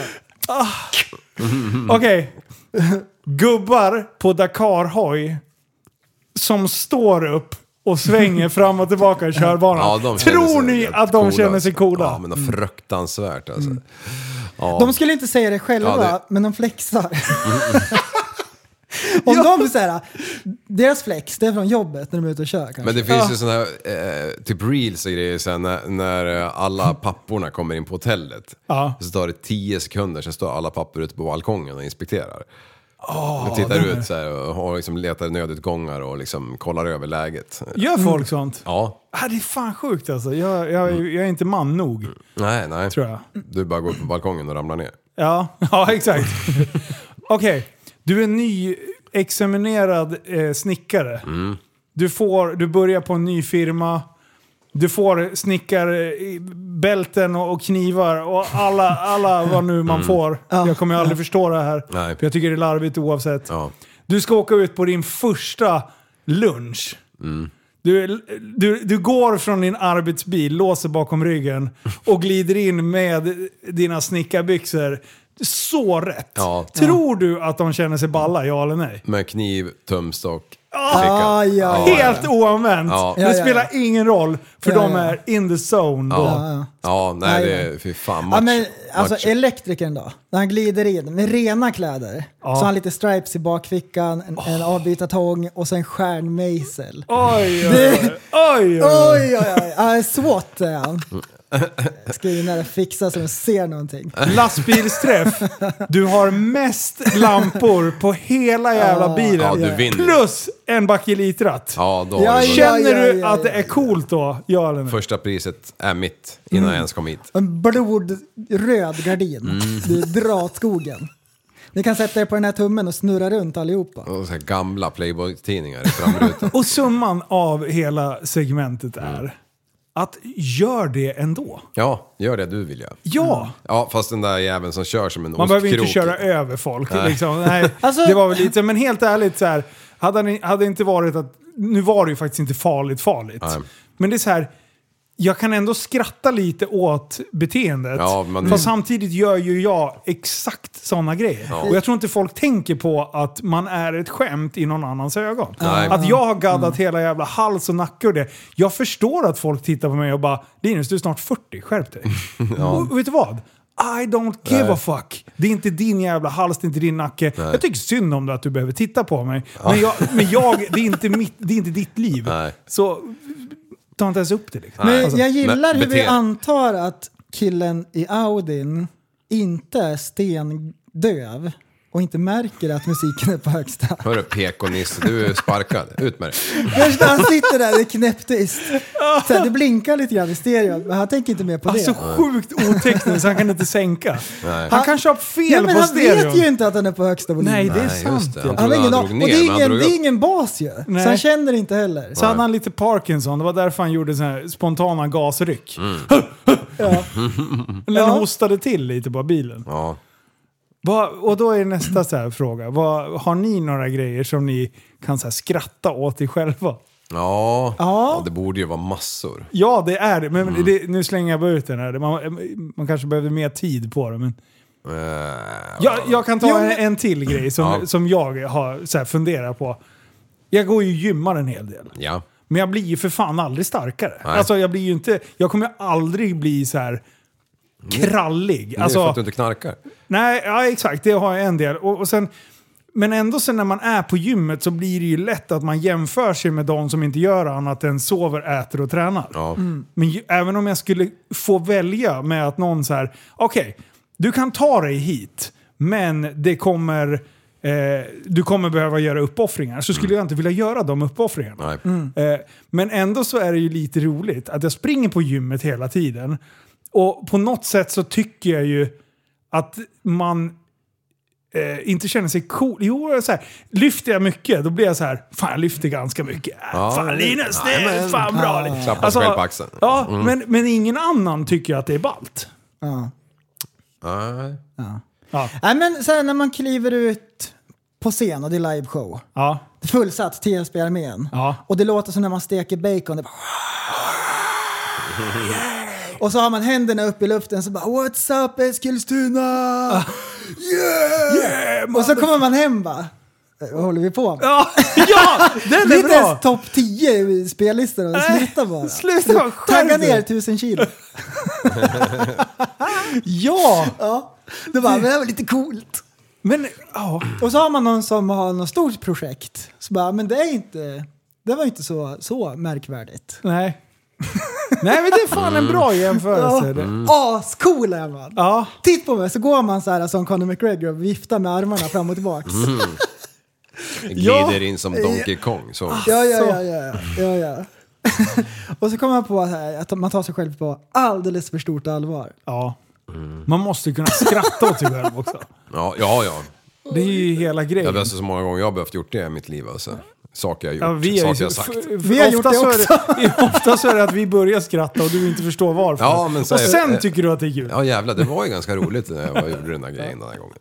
Okej. Gubbar på Dakar-hoj som står upp och svänger fram och tillbaka i körbanan. Ja, Tror ni att de coola, känner sig alltså. coola? Ja, men de fruktansvärt alltså. Ja. De skulle inte säga det själva, Ja, det- men de flexar. Om de så här, deras flex, det är från jobbet när de är ute och kör kanske. Men det finns ju sådana här, eh, typ reels och grejer sen när, när eh, alla papporna kommer in på hotellet. Ja. Så tar det 10 sekunder, sen står alla pappor ute på balkongen och inspekterar. Och tittar ut så här och har liksom letar nödutgångar och liksom kollar över läget. Gör folk sånt? Ja, Ah, det är fan sjukt alltså. Jag, jag, jag är inte man nog, nej, nej. tror jag. Du bara går upp på balkongen och ramlar ner. Ja, ja exakt. Okej, du är nyexaminerad eh, snickare. Du, får, du börjar på en ny firma. Du får snickarbälten och, och knivar och alla, alla vad nu man får. Jag kommer ju aldrig förstå det här. Nej. För jag tycker det är larvigt oavsett. Ja. Du ska åka ut på din första lunch. Du, du, du går från din arbetsbil, låser bakom ryggen och glider in med dina snickarbyxor. Så rätt! Ja. Tror du att de känner sig balla, ja eller nej? Med kniv, tumstock, Ah, ja. Helt oanvänt! Ja. Det spelar ingen roll, för Ja, de ja. är in the zone då. Ja. ja. Ja, nej Nej, det är, fy fan, match, Ja, men, alltså match. elektrikern då, när han glider in med rena kläder. Så har han lite stripes i bakfickan, en, en avbytartång och så en stjärnmejsel. Oj, oj, oj. oj, oj. Oj, SWAT är han. Och fixa så de ser någonting. Lastbilsträff. Du har mest lampor på hela jävla bilen. Ja, du vinner. Plus en bakelitratt. Ja, då har Ja, du ja. Känner du ja, att det är coolt då? Ja eller nej? Första priset är mitt innan jag ens kom hit. En blodröd gardin. Mm. Du drar åt skogen. Ni kan sätta er på den här tummen och snurra runt allihopa. Och så här gamla Playboy-tidningar i framrutan. Och summan av hela segmentet Mm. är att gör det ändå. Ja, gör det du vill göra. Ja, Ja, fast den där jäveln som kör som en man behöver inte ostkrok. köra över folk. Nej. Liksom. Nej, Alltså- det var väl lite, men helt ärligt så här, hade det hade det inte varit att, nu var det ju faktiskt inte farligt farligt. Nej. Men det är så här, jag kan ändå skratta lite åt beteendet. Ja, men- Fast samtidigt gör ju jag exakt sådana grejer. Och jag tror inte folk tänker på att man är ett skämt i någon annans ögon. Nej. Att jag har gaddat hela jävla hals och nacke och det. Jag förstår att folk tittar på mig och bara Linus, du är snart 40, skärp dig. Och vet du vad? I don't give Nej. a fuck. Det är inte din jävla hals, det är inte din nacke. Jag tycker synd om det att du behöver titta på mig. Men, jag, men jag, det, är inte mitt, det är inte ditt liv. Nej. Så ta inte ens upp det. Liksom. Men Alltså, jag gillar men hur vi antar att killen i Audin inte är stendöv. Och inte märker att musiken är på högsta. Hörru PK-Nisse, du är sparkad. Ut med dig. När han sitter där, det är knäpptyst. Så här, det blinkar lite grann i stereon, men han tänker inte mer på Alltså det. sjukt otekniskt, han kan inte sänka. Nej. Han kanske har fel Ja, men på han stereon. vet ju inte att den är på högsta volym. Nej, det är Nej, sant. det. Han Han han an- drog och det ner, är han ingen, det är ingen bas ju. Nej. Så han känner inte heller. Så hade han lite Parkinson, det var därför han gjorde så här spontana gasryck. Mm. Ja. Den Ja. hostade till lite på bilen. Ja. Vad- och då är nästa så här fråga. Vad, har ni några grejer som ni kan så här skratta åt er själva? Ja. Ja. det borde ju vara massor. Ja, det är det. Men Mm. det, nu slänger jag bara ut den här. Man, man kanske behöver mer tid på det. Men... Eh, Jag, jag kan ta Jo, en, men- en till grej som, Ja. som jag har så här funderat på. Jag går ju och gymmar en hel del. Ja. Men jag blir ju för fan aldrig starkare. Nej. Alltså jag blir ju inte... Jag kommer aldrig bli så här krallig. Det är för Alltså, att du inte knarkar. nej, ja exakt. Det har jag en del. Och, och sen, men ändå sen när man är på gymmet så blir det ju lätt att man jämför sig med de som inte gör annat än sover, äter och tränar. Ja. Men ju, även om jag skulle få välja med att någon så här, okej, du kan ta dig hit, men det kommer, eh, du kommer behöva göra uppoffringar. Så skulle jag inte vilja göra de uppoffringarna. Nej. Eh, men ändå så är det ju lite roligt att jag springer på gymmet hela tiden. Och på något sätt så tycker jag ju att man eh, inte känner sig cool. Jo, så här, lyfter jag mycket då blir jag så här, fan jag lyfter ganska mycket. Ja, fan Linus, det är fan bra. Alltså, Klappa sig själv på axeln. Ja, men, men ingen annan tycker att det är ballt. Ja. Nej. Ja. Nej, men så här, när man kliver ut på scen och det är liveshow. Ja. Fullsatt TSB-armén. Ja. Och det låter som när man steker bacon. Det bara... Och så har man händerna upp i luften så bara What's up Eskilstuna? Yeah! och så kommer man hem bara. Vad håller vi på med? Ja, ja den är bra! ens topp 10 i spellistan Nej, sluta bara. sluta, skärp Tagga ner tusen kilo. Ja! Ja. Det bara, men det var lite coolt. Men, ja. Och så har man någon som har något stort projekt. Så bara, men det är inte, det var inte så, så märkvärdigt. Nej. Nej men det är fan en bra jämförelse. Ja. det. Ascool är man! Ja. Titt på mig så går man så här som Conor McGregor och viftar med armarna fram och tillbaks. Glider in som Donkey Kong. Så. Ja, ja, ja, ja, ja, ja. och så kommer man på att man tar sig själv på alldeles för stort allvar. ja. Man måste kunna skratta åt sig själv också. Ja, ja, ja. Det är ju hela Jag grejen. vet så många gånger jag har behövt gjort det i mitt liv. Alltså. Saker jag Ja, gjort, vi har saker ju, jag sagt. f- f- Vi har gjort ofta det så är det, ofta så är det att vi börjar skratta och du inte förstår varför. Ja, men så och är- sen eh, tycker du att det är kul. Ja jävlar, det var ju ganska roligt när jag gjorde den där grejen den här gången.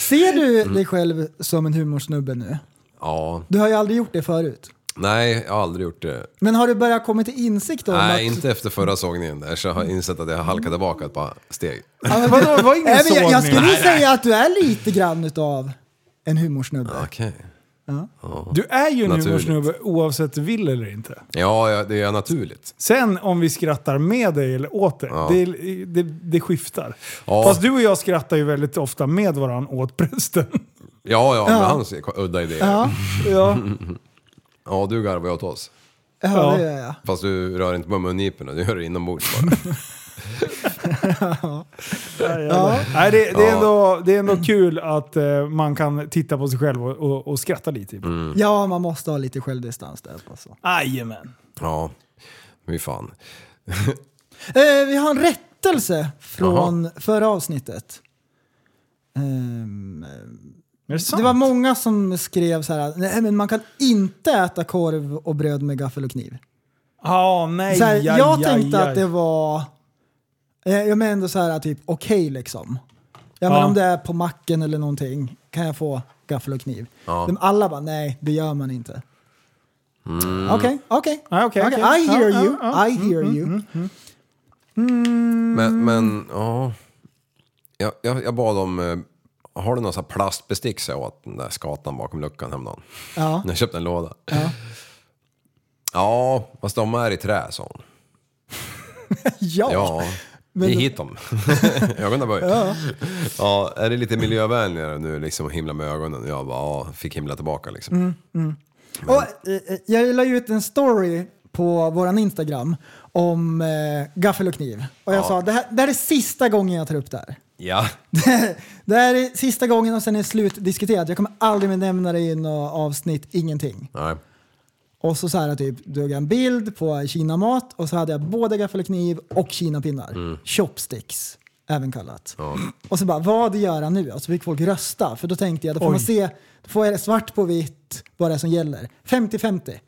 Ser du dig själv som en humorsnubbe nu? Ja, Du har ju aldrig gjort det förut. Nej jag har aldrig gjort det. Men har du börjat komma till insikt om Nej, att... inte efter förra sågningen där så jag har insett att jag halkat tillbaka ett par steg. Ja, men- Vadå, var ingen Nej, men jag, jag skulle Nej, säga att du är lite grann utav en humorsnubbe. Okej. Du är ju en Naturligt. humorsnubbe oavsett du vill eller inte. Ja, ja, det är naturligt. Sen om vi skrattar med dig eller åt dig, Ja. det, det, det skiftar. Ja. Fast du och jag skrattar ju väldigt ofta med varandra åt prästen. Ja, ja, med hans udda idéer. Ja. Ja, Ja. du garvar ju åt oss. ja, Ja. det gör jag. Fast du rör inte på mungiporna, du gör det inombords bara. Ja. Nej, det, det, är ändå, det är ändå kul att eh, man kan titta på sig själv och, och, och skratta lite. Mm. ja, man måste ha lite självdistans där. Alltså. Jajamän. Ja, fy fan. Eh, vi har en rättelse från förra avsnittet. Ehm, det var många som skrev så här, nej men man kan inte äta korv och bröd med gaffel och kniv. Ja, nej, Så här, jag aj, tänkte aj. att det var, eh, jag menar ändå så här typ okej liksom. Ja, men Ja. om det är på macken eller någonting, kan jag få gaffel och kniv? Ja. Men alla bara, nej det gör man inte. Okej, okej. Okej. I hear Ja, you, ja, ja. I hear you. Men, men ja. Jag, jag, jag bad om, eh, har du någon sån här plastbestick så jag åt den där skatan bakom luckan häromdagen? Ja. Jag köpte en låda. Ja. Ja, fast de är i trä sa hon. Ja. Ja, Men då- hit dem. ögonen böj. Ja. ja, är det lite miljövänligare nu liksom att himla med ögonen? Jag bara, ja, fick himla tillbaka liksom. Och, eh, eh, jag la ut en story på våran Instagram om eh, gaffel och kniv. Och jag Ja. sa det här, det här är sista gången jag tar upp det här. Ja. Det här är sista gången och sen är det slutdiskuterat. Jag kommer aldrig mer nämna det i något avsnitt, ingenting. Nej. Och så, så här typ, drog jag en bild på kinamat och så hade jag både gaffel och kniv och kinapinnar. Chopsticks, även kallat. Och så bara, vad gör han nu? Och så fick folk rösta, för då tänkte jag, då får Oj. man se, då får jag svart på vitt vad det är som gäller. 50-50.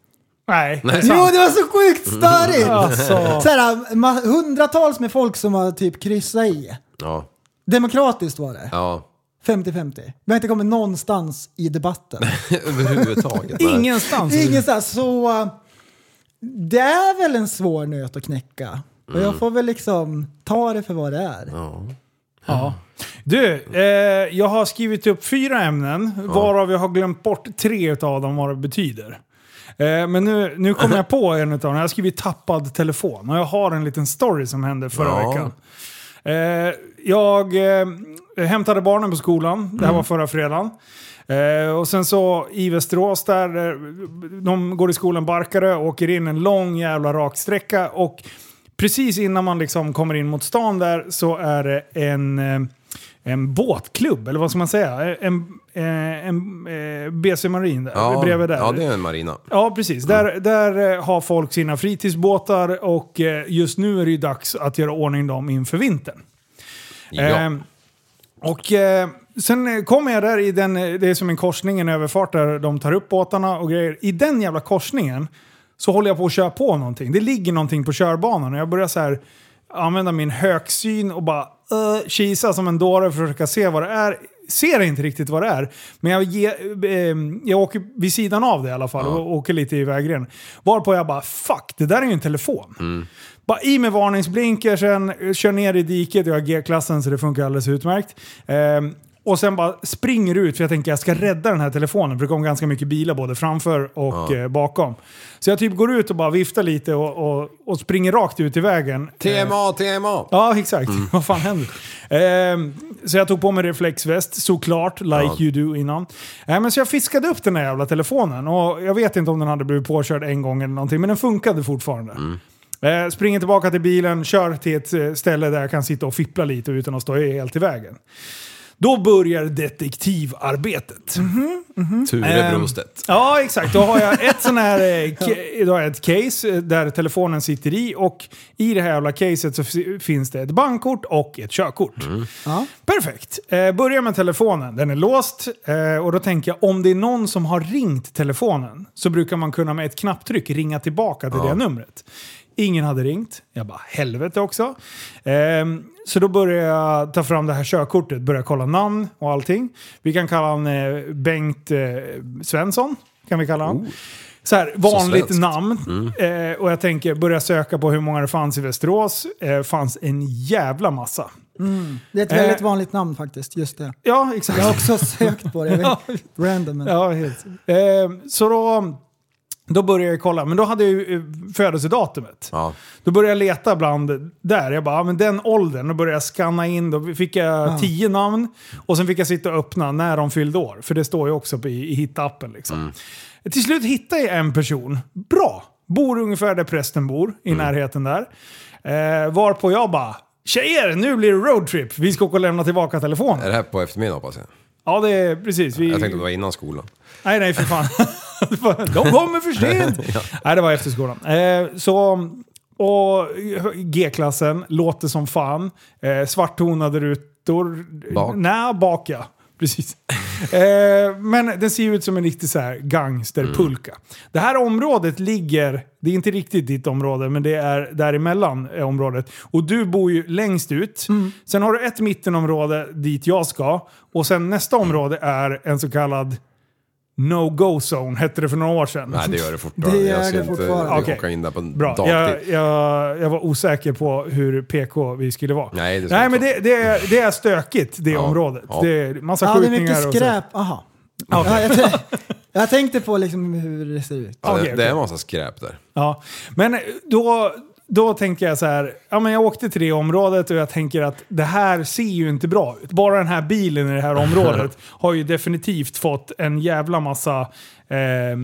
Nej. Nej. Jo, det var så sjukt störigt! Alltså. Så här, hundratals med folk som har typ kryssat i. Ja. Demokratiskt var det. Ja. 50-50. Vi har inte kommit någonstans i debatten. Överhuvudtaget. Ingenstans. Ingenstans. Så uh, det är väl en svår nöt att knäcka. Och Mm. jag får väl liksom ta det för vad det är. Ja. Du, eh, jag har skrivit upp fyra ämnen, varav jag har glömt bort tre av dem vad det betyder. Eh, men nu, nu kom jag på en av dem. Jag har skrivit tappad telefon. Och jag har en liten story som hände förra Ja. veckan. Eh, jag eh, hämtade barnen på skolan. Det här var förra fredagen. Eh, och sen så i Västerås där, eh, de går i skolan Barkarö och åker in en lång jävla raksträcka. Och precis innan man liksom kommer in mot stan där så är det en, eh, en båtklubb, eller vad ska man säga? En, eh, en, eh, BC Marin där, Ja, bredvid där. ja, det är en marina. Ja, precis. Där, där eh, har folk sina fritidsbåtar och eh, just nu är det ju dags att göra ordning dem inför vintern. Ja. Ehm, och eh, sen eh, kommer jag där i den, eh, det är som en korsning, en överfart där de tar upp båtarna och grejer. I den jävla korsningen så håller jag på att köra på någonting. Det ligger någonting på körbanan och jag börjar så här använda min högsyn och bara uh, kisa som en dåre för att försöka se vad det är. Ser inte riktigt vad det är, men jag, ge, eh, jag åker vid sidan av det i alla fall och åker lite i vägrenen. Varpå jag bara fuck, det där är ju en telefon. Bara i med varningsblinkersen, kör ner i diket, jag har G-klassen så det funkar alldeles utmärkt. Ehm, och sen bara springer ut för jag tänker jag ska rädda den här telefonen för det kommer ganska mycket bilar både framför och eh, bakom. Så jag typ går ut och bara viftar lite och, och, och springer rakt ut i vägen. TMA, TMA! Ja, exakt. Vad fan händer? Ehm, så jag tog på mig reflexväst, såklart, like you do innan. Ehm, men så jag fiskade upp den här jävla telefonen och jag vet inte om den hade blivit påkörd en gång eller någonting, men den funkade fortfarande. Eh, springer tillbaka till bilen, kör till ett eh, ställe där jag kan sitta och fippla lite utan att stå helt i vägen. Då börjar detektivarbetet. Ture Ehm, Brostedt. Ja, exakt. Då har jag ett sån här eh, då har jag ett case eh, där telefonen sitter i och i det här jävla caset så finns det ett bankkort och ett körkort. Ja. Perfekt. Eh, börjar med telefonen. Den är låst eh, och då tänker jag om det är någon som har ringt telefonen så brukar man kunna med ett knapptryck ringa tillbaka till det numret. Ingen hade ringt. Jag bara helvete också. Ehm, så då börjar jag ta fram det här körkortet, börjar kolla namn och allting. Vi kan kalla honom eh, Bengt eh, Svensson. Kan vi kalla honom. Så här, vanligt svenskt. namn. Eh, och jag tänker börja söka på hur många det fanns i Västerås. Eh, fanns en jävla massa. Det är ett väldigt Eh. vanligt namn faktiskt, just det. Ja, exakt. Jag har också sökt på det. Random. Men. Ja, helt. Eh, så då, då började jag kolla, men då hade jag ju eh, födelsedatumet. Ja. Då började jag leta bland där. Jag bara, ja, men den åldern. Då började jag scanna in. Då fick jag tio namn. Och sen fick jag sitta och öppna när de fyllde år. För det står ju också i, i hittappen. Liksom. Till slut hittade jag en person. Bra! Bor ungefär där prästen bor, i närheten där. Eh, varpå jag bara, tjejer, nu blir det roadtrip. Vi ska åka och lämna tillbaka telefonen. Är det här på eftermiddagen hoppas jag? Ja, det är precis. Vi, Jag tänkte att det var innan skolan. Nej, nej för fan. De kommer för sent! Nej, det var efter skolan. Eh, så, och G-klassen, låter som fan. Eh, svarttonade rutor. Bak. Nej, bak ja. Precis. Eh, men den ser ut som en riktig så här gangsterpulka. Det här området ligger, det är inte riktigt ditt område, men det är däremellan eh, området. Och du bor ju längst ut. Sen har du ett mittenområde dit jag ska. Och sen nästa område är en så kallad no-go-zone, hette det för några år sedan. Nej, det gör det fortfarande. Det gör jag ska det inte fortfarande. Åka in där på Bra. dagtid. Jag, jag, jag var osäker på hur PK vi skulle vara. Nej, det Nej men det, det, är, det är stökigt, det Ja. området. Ja. Det är massa Ja, det är skjutningar mycket skräp. Aha. Ja, jag, jag tänkte på liksom hur det ser ut. Ja, det, det är en massa skräp där. Ja. Men då, då tänker jag så här, ja men jag åkte till det området och jag tänker att det här ser ju inte bra ut. Bara den här bilen i det här området har ju definitivt fått en jävla massa eh,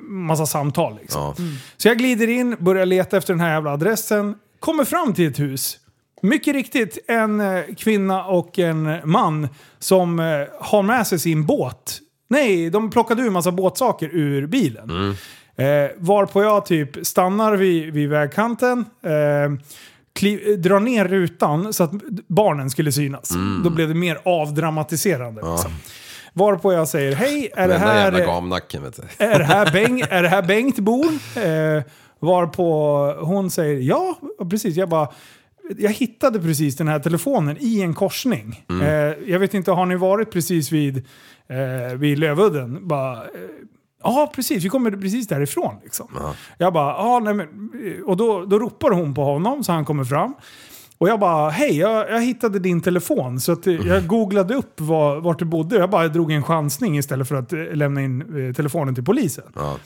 massa samtal. Liksom. Ja. Så jag glider in, börjar leta efter den här jävla adressen, kommer fram till ett hus. mycket riktigt en eh, kvinna och en man som eh, har med sig sin båt. Nej, de plockade ur massa båtsaker ur bilen. Eh, varpå jag typ stannar vid, vid vägkanten, eh, kli, drar ner rutan så att barnen skulle synas. Då blev det mer avdramatiserande. Liksom. Varpå jag säger hej, är det här... du. Är det här, Beng, är det här Bengt bor? Eh, varpå hon säger ja, precis. Jag bara, jag hittade precis den här telefonen i en korsning. Mm. Eh, jag vet inte, har ni varit precis vid, eh, vid Lövudden? Bara, eh, Ja, precis. Vi kommer precis därifrån. Liksom. Jag bara, ja, nej, men, och då, då ropar hon på honom så han kommer fram. Och jag bara, hej, jag, jag hittade din telefon. Så att, eh, jag googlade upp var, vart du bodde. Jag bara drog en chansning istället för att eh, lämna in eh, telefonen till polisen. Ja.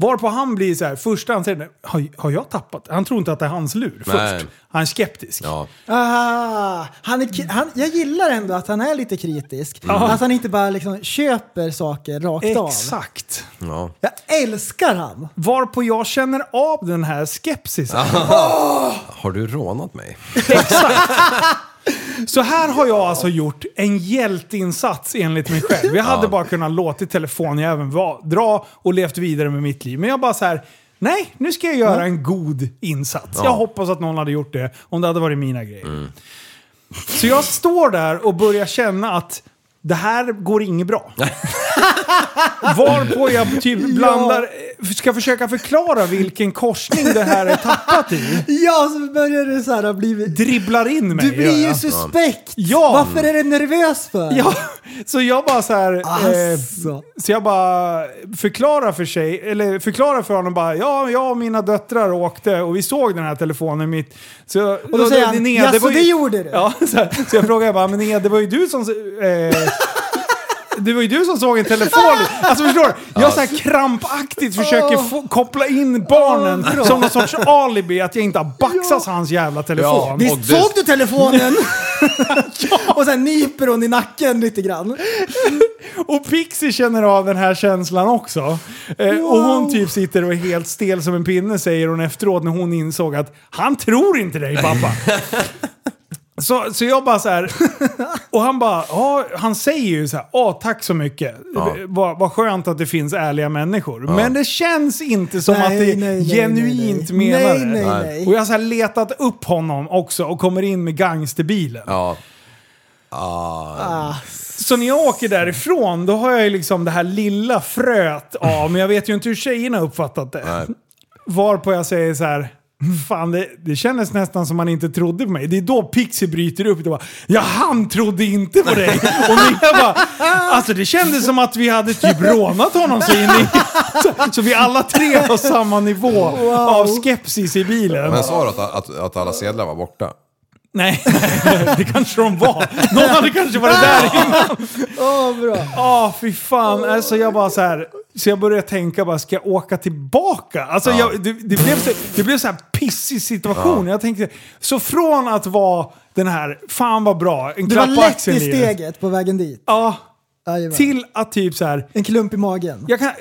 Varpå han blir så här, första han säger, har, har jag tappat? Han tror inte att det är hans lur Nej. först. Han är skeptisk. Ja. Ah, han är, han, jag gillar ändå att han är lite kritisk. Att han inte bara liksom köper saker rakt av. Exakt. Ja. Jag älskar han. Varpå jag känner av den här skepsisen. Har du rånat mig? Så här har jag alltså gjort en hjälteinsats enligt mig själv. Jag hade bara kunnat låta telefonjäveln va- dra och levt vidare med mitt liv. Men jag bara så här. Nej, nu ska jag göra en god insats. Jag hoppas att någon hade gjort det om det hade varit mina grejer. Så jag står där och börjar känna att det här går inget bra. Varpå jag typ blandar, ska försöka förklara vilken korsning det här är tappat i. Ja, så börjar du så här bli... Dribblar in mig. Du blir ju suspekt. Ja. Varför är du nervös för? Ja, så jag bara så här... Eh, Alltså. så jag bara förklarar för sig, eller förklarar för honom bara, ja, jag och mina döttrar åkte och vi såg den här telefonen mitt. Så, och då säger han, "Jaså, det gjorde du?" Ja, så, här, så jag frågar bara, men Nia, det var ju du som... Eh, det var ju du som såg en telefon. Alltså förstår du? Jag så här krampaktigt försöker få, koppla in barnen som någon sorts alibi att jag inte har baxat hans jävla telefon. Ja, Visst Och det- såg du telefonen? Och sen nyper hon i nacken lite grann. Och Pixie känner av den här känslan också. Eh, Och hon typ sitter och är helt stel som en pinne säger hon efteråt när hon insåg att han tror inte dig pappa. Så, så jag bara så här, och han bara, ja, han säger ju så här, åh tack så mycket. Vad, vad skönt att det finns ärliga människor. Men det känns inte som Nej, att det nej, nej, genuint nej, nej. menar Nej, nej, Nej. Och jag har så här letat upp honom också och kommer in med gangsterbilen. Ja. Ah, Så när jag åker därifrån, då har jag ju liksom det här lilla fröet av, men jag vet ju inte hur tjejerna uppfattat det. Nej. Varpå jag säger så här. Fan, det, det kändes nästan som man inte trodde på mig. Det är då Pixie bryter upp. Det bara, ja, han trodde inte på dig. Och Mia bara, alltså det kändes som att vi hade typ rånat honom. Så, in i, så, så vi alla tre har samma nivå av skepsis i bilen. Men sa du att, att, att alla sedlar var borta? Nej, det kanske de var. Någon hade kanske varit där innan. Åh, bra. Åh, fy fan. Alltså jag bara så här. Så jag började tänka bara, ska jag åka tillbaka? Alltså jag, det, det, blev så, det blev så här pissig situation. Jag tänkte, så från att vara den här, fan vad bra, en Du var klapp på lätt axeln i steget på vägen dit. Ja, Jajamän. till att typ så här, En klump i magen. jag kan... Eh,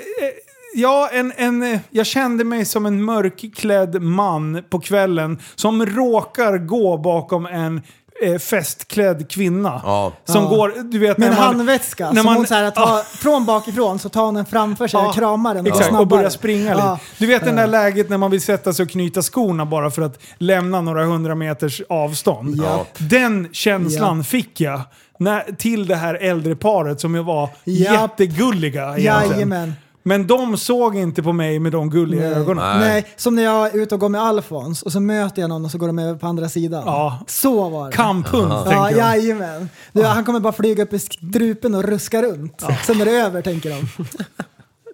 Ja, en, en, jag kände mig som en mörkklädd man på kvällen som råkar gå bakom en eh, festklädd kvinna. Ja. Som Ja. går, du vet Med en när man... handväska. när som man- hon så här, tar, Ja. Från bakifrån så tar hon den framför sig Ja, och kramar den. och Exakt, och snabbare. börja springa lite. Ja. Du vet det där läget när man vill sätta sig och knyta skorna bara för att lämna några hundra meters avstånd. Ja. Den känslan Ja. fick jag när, till det här äldre paret som jag var jättegulliga egentligen. Jajamän. Men de såg inte på mig med de gulliga Nej. ögonen. Nej. som när jag är ute och går med Alfons och så möter jag någon och så går de över på andra sidan. Ja. Så var det. Kamphund, Ja, tänker de. jajamän. Du, han kommer bara flyga upp i strupen och ruska runt. Sen är det över, tänker de.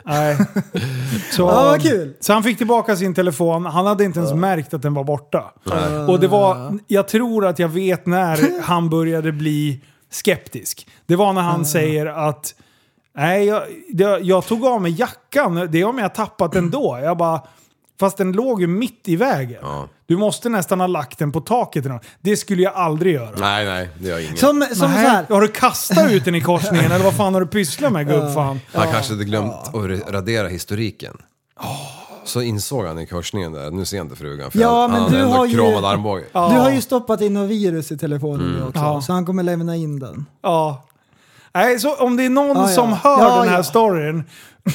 Nej. Så, Ja, vad kul. så han fick tillbaka sin telefon, han hade inte ens märkt att den var borta. Och det var, jag tror att jag vet när han började bli skeptisk. Det var när han säger att Nej, jag, det, jag tog av mig jackan. Det har jag tappat ändå. Jag bara, fast den låg ju mitt i vägen. Ja. Du måste nästan ha lagt den på taket. eller något. Det skulle jag aldrig göra. Nej, nej, det gör ingen. Som, som så Nej, här. Har du kastat ut den i korsningen eller vad fan har du pysslat med gubbfan? Han kanske hade glömt att ra- radera historiken. Så insåg han i korsningen där, nu ser jag inte frugan. För Ja, han, men han du har ju- armbåge. Du har ju stoppat in något virus i telefonen nu också, Ja. så han kommer lämna in den. Ja. Nej, så om det är någon Ja, ja. som hör Ja, den här ja. storyn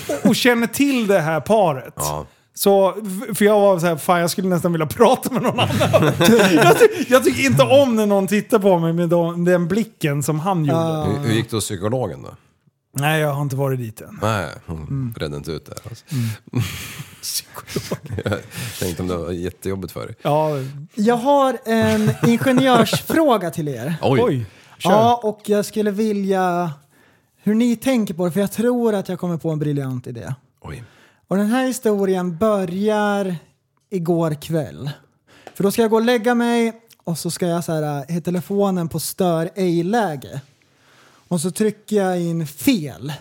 och, och känner till det här paret. Ja. Så, för jag var så här, fan jag skulle nästan vilja prata med någon annan. jag, ty jag tycker inte om när någon tittar på mig med de, den blicken som han gjorde. Hur, hur gick det hos psykologen då? Nej, jag har inte varit dit än. Nej, hon Mm. inte ut det. Alltså. jag tänkte om det var jättejobbigt för dig. Ja, Jag har en ingenjörsfråga till er. Oj! oj. Kör. Ja, och jag skulle vilja hur ni tänker på det, för jag tror att jag kommer på en briljant idé. Oj. Och den här historien börjar igår kväll. För då ska jag gå och lägga mig och så ska jag så här, ha telefonen på stör ej-läge. Och så trycker jag in fel.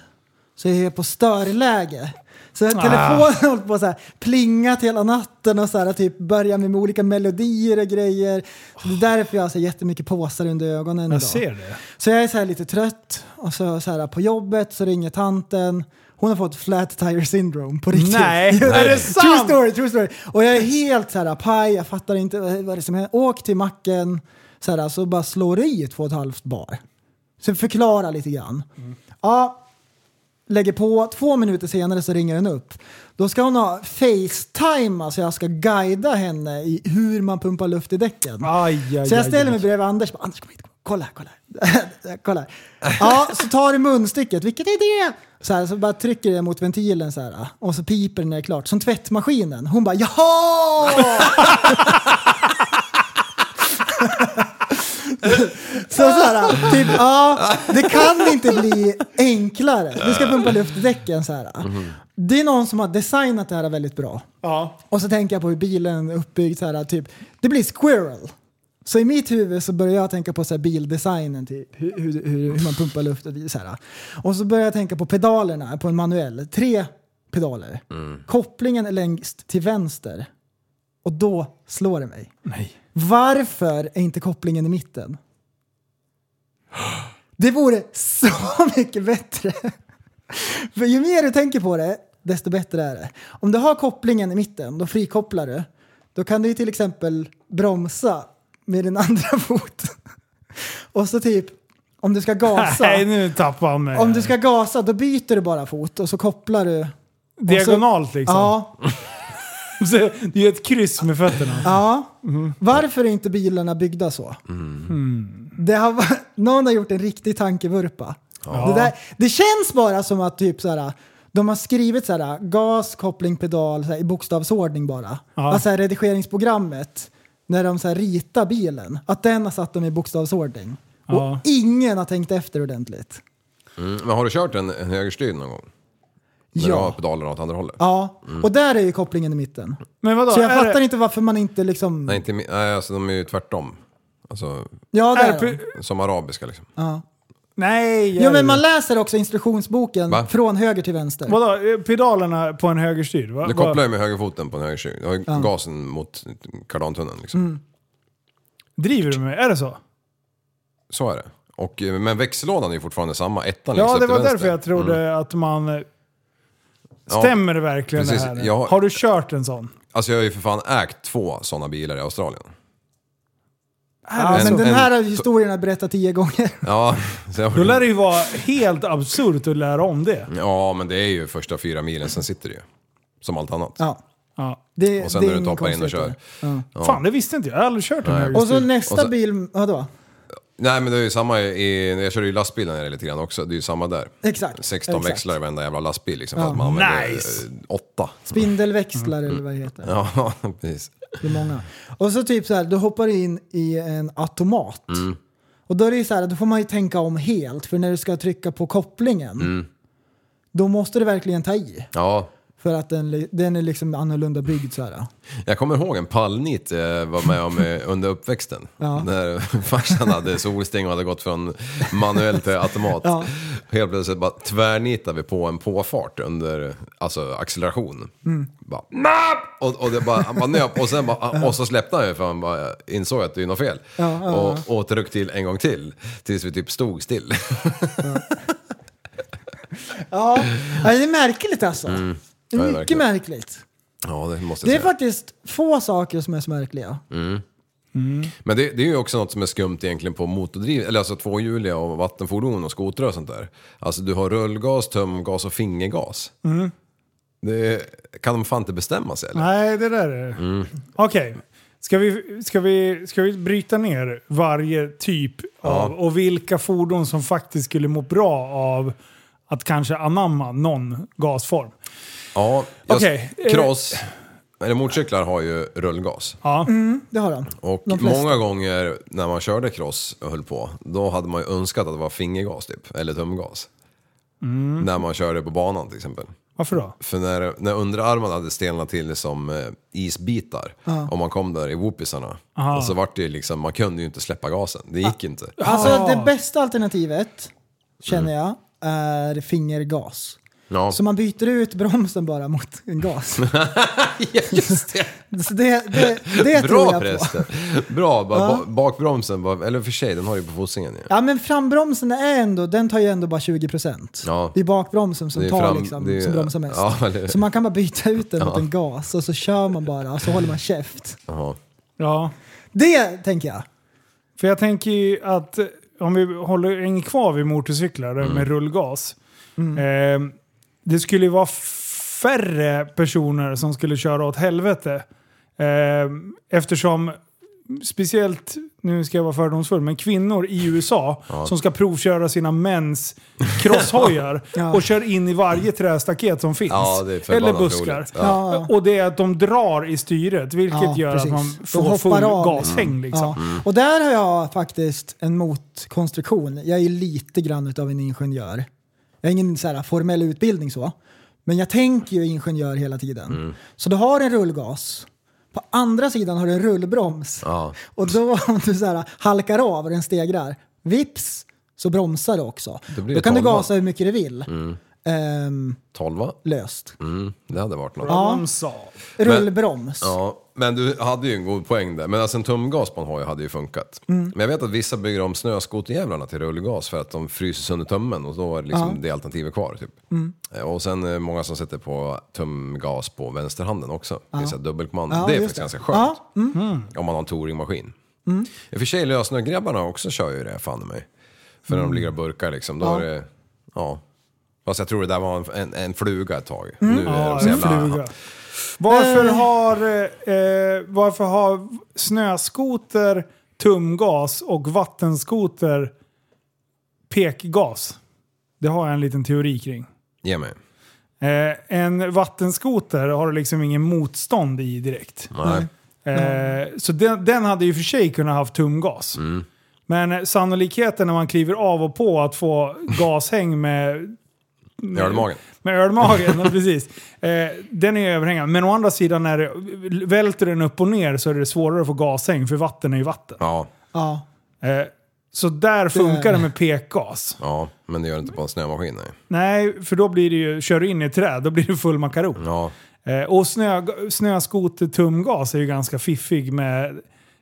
Så jag är på störläge. Så telefonen har hållit på att plingat hela natten och så här, typ börjar med olika melodier och grejer. Så det är därför jag har så här, jättemycket påsar under ögonen Jag idag. ser det. Så jag är så här lite trött och så, så här, på jobbet så ringer tanten. Hon har fått flat tire syndrome på riktigt. Nej, Jo, är det True sant? story, true story. Och jag är helt så här paj, jag fattar inte vad det är som händer. Åk till macken, så, här, så bara slår i två och ett halvt bar. Så förklara lite grann. Ja, lägger på, två minuter senare så ringer den upp. Då ska hon ha Facetime, så jag ska guida henne i hur man pumpar luft i däcken. Aj, aj, Så jag ställer aj. mig bredvid Anders. Bara, Anders, kom hit. Kolla här, kolla här. kolla här. Ja, så tar du munstycket. Vilket är det? Så, här, så bara trycker jag mot ventilen så här. Och så piper den när det är klart. Som tvättmaskinen. Hon bara jaha! så så här, typ, ja, det kan inte bli enklare. Du ska pumpa luft i däcken så här. Det är någon som har designat det här väldigt bra. Ja. Och så tänker jag på hur bilen är uppbyggd. Så här, typ, det blir squirrel. Så i mitt huvud så börjar jag tänka på så här, bildesignen, typ, hur, hur, hur, man pumpar luft. Och, så här. och så börjar jag tänka på pedalerna på en manuell. Tre pedaler. Kopplingen är längst till vänster. Och då slår det mig. Nej. Varför är inte kopplingen i mitten? Det vore så mycket bättre. För ju mer du tänker på det, desto bättre är det. Om du har kopplingen i mitten, då frikopplar du. Då kan du till exempel bromsa med din andra fot. Och så typ, om du ska gasa. Nej, nu tappar han mig. Om du ska gasa, då byter du bara fot och så kopplar du. och så- Diagonalt liksom. Ja, det är ett kryss med fötterna. Ja. Varför är inte bilarna byggda så? Det har, någon har gjort en riktig tankevurpa. Det, där, det känns bara som att typ så här, de har skrivit så här, gas, koppling, pedal så här, i bokstavsordning bara. Ja. Alltså här, redigeringsprogrammet, när de så här, ritar bilen, att den har satt dem i bokstavsordning. Ja. Och ingen har tänkt efter ordentligt. Mm. Men har du kört en, en högerstyrd någon gång? När Ja. du har pedalerna åt andra hållet? Ja, och där är ju kopplingen i mitten. Men vadå? Så jag är fattar det, inte varför man inte liksom... Nej, inte, nej, alltså de är ju tvärtom. Alltså, Ja, där. är är de. som arabiska liksom. Ja. Nej. Jo men man läser också instruktionsboken Va? från höger till vänster. Vadå? Eh, Pedalerna på en högerstyrd? Va? Du kopplar ju med högerfoten på en högerstyrd. Du har ju gasen mot kardantunneln liksom. Mm. Driver du med? Är det så? Så är det. Och, eh, men växellådan är ju fortfarande samma, ettan Ja, det var vänster. därför jag trodde Mm. att man... Ja, Stämmer det verkligen precis. det här? Jag- Har du kört en sån? Alltså jag har ju för fan ägt två sådana bilar i Australien. Ja, En- men den en- här historien har jag berättat tio gånger. Ja, så jag, Då lär det ju vara helt absurt att lära om det. ja, men det är ju första fyra milen, sen sitter det ju. Som allt annat. Ja, Ja. det, Och sen det när är du inga toppar in och kör. Ja. Fan, det visste inte jag. Jag har aldrig kört en Nej. högerstyrd. Och så nästa Och så- bil, vadå? Nej men det är ju samma i, jag kör ju lastbilen här lite grann också, det är ju samma där. Exakt. 16 exakt. växlar i varenda jävla lastbil liksom, Ja. för att man använder Nice. eh, åtta. Spindelväxlar eller vad det heter. Ja, precis. Det är många. Och så typ så här, du hoppar in i en automat. Och då är det ju så här, då får man ju tänka om helt. För när du ska trycka på kopplingen, då måste du verkligen ta i. Ja, För att den, den är liksom annorlunda byggd så här. jag kommer ihåg en pallnit jag var med om eh, under uppväxten. Ja. När farsan hade solsting och hade gått från manuell till automat. Ja. Helt plötsligt bara tvärnitade vi på en påfart under alltså, acceleration. Mm. Bara, och, och, det bara, han bara nöp och, sen bara, och så släppte han ju för han bara insåg att det är något fel. Ja, ja, och återryck till en gång till. Tills vi typ stod still. Ja, ja det är märkligt alltså. Ja, är det är mycket verkligen. märkligt. Ja, det måste Det jag är säga. faktiskt få saker som är så märkliga. Men det, det är ju också något som är skumt egentligen på motordriv, eller alltså tvåhjuliga och vattenfordon och skotrar och sånt där. Alltså du har rullgas, tömgas och fingergas. Det kan de fan inte bestämma sig eller? Nej, det där är... Okej. Ska, vi, ska, vi, ska vi bryta ner varje typ av... Och vilka fordon som faktiskt skulle må bra av att kanske anamma någon gasform? Ja, Okej, eh, cross, eller motorcyklar har ju rullgas. Ja. Det har de. Och De många gånger när man körde cross och höll på, då hade man ju önskat att det var fingergas typ, eller tumgas. När man körde på banan till exempel. Varför då? För när, när underarmarna hade stelnat till som eh, isbitar och man kom där i whoopisarna. Och så vart det ju liksom, man kunde ju inte släppa gasen. Det gick inte. Alltså Ah. det bästa alternativet, känner jag, är fingergas. Ja, Så man byter ut bromsen bara mot en gas. just det. Så det, det, det tror Bra jag på. förresten. Bra, bara Ja. ba- bakbromsen, bara, eller för sig, den har ju på fotsingen ju. Ja men frambromsen är ändå, den tar ju ändå bara 20%. Ja. Det är bakbromsen som är tar fram- liksom, är- som bromsar mest. Ja, eller- Så man kan bara byta ut den mot en gas och så kör man bara och så håller man käft. Jaha. Ja. Det tänker jag. För jag tänker ju att om vi håller hänger kvar vid motorcyklar Mm. med rullgas. Eh, det skulle ju vara färre personer som skulle köra åt helvete. Eh, eftersom, speciellt, nu ska jag vara fördomsfull, men kvinnor i USA som ska provköra sina mäns crosshojar Ja. och kör in i varje trästaket som finns. Ja, eller buskar. Ja. Och det är att de drar i styret, vilket Ja, gör precis. att man får full av, gashäng. Liksom. Ja. Och där har jag faktiskt en motkonstruktion. Jag är lite grann av en ingenjör. Jag har ingen så här, formell utbildning så. Men jag tänker ju ingenjör hela tiden. Så du har en rullgas. På andra sidan har du en rullbroms. Ja. Och då om du så här, halkar av och den stegrar, vips så bromsar du också. Då blir Då det kan du tolva. gasa hur mycket du vill. Ehm, Tolva? löst. Mm, det hade varit något. Ja. Rullbroms. Ja, men du hade ju en god poäng där. Men alltså en tumgas på en hoj hade ju funkat. Mm. Men jag vet att vissa bygger om snöskoterjävlarna till rullgas för att de fryser sönder tummen och då är det liksom det alternativet kvar. Typ. Mm. Eh, Och sen eh, många som sätter på tumgas på vänsterhanden också. Det är dubbelkommando. Ja, det är faktiskt det. ganska skönt. Ja, mm. Om man har en touringmaskin. I och för sig lösnögrabbarna också kör ju det fan mig. För när de ligger och burkar liksom, då Mm. Ja. är det... Ja. Fast jag tror det där var en, en, en fluga ett tag. Nu är Ja, de så jävla... Varför Eh. har, eh, varför har snöskoter tumgas och vattenskoter pekgas? Det har jag en liten teori kring. Ge mig. Eh, en vattenskoter har du liksom ingen motstånd i direkt. Nej. Eh, så den, den hade ju för sig kunnat haft tumgas. Mm. Men sannolikheten när man kliver av och på att få gashäng med Ölmagen. med ölmagen, precis. Eh, den är överhängande. Men å andra sidan, när det, välter den upp och ner så är det svårare att få gashäng, för vatten är ju vatten. Ja, Ja. Eh, så där funkar det med pekgas. ja, men det gör det inte på en snömaskin nej. Nej, för då blir det ju, kör du in i ett träd, då blir det full makaron. Ja, Eh, och snö, snöskoter-tumgas är ju ganska fiffig med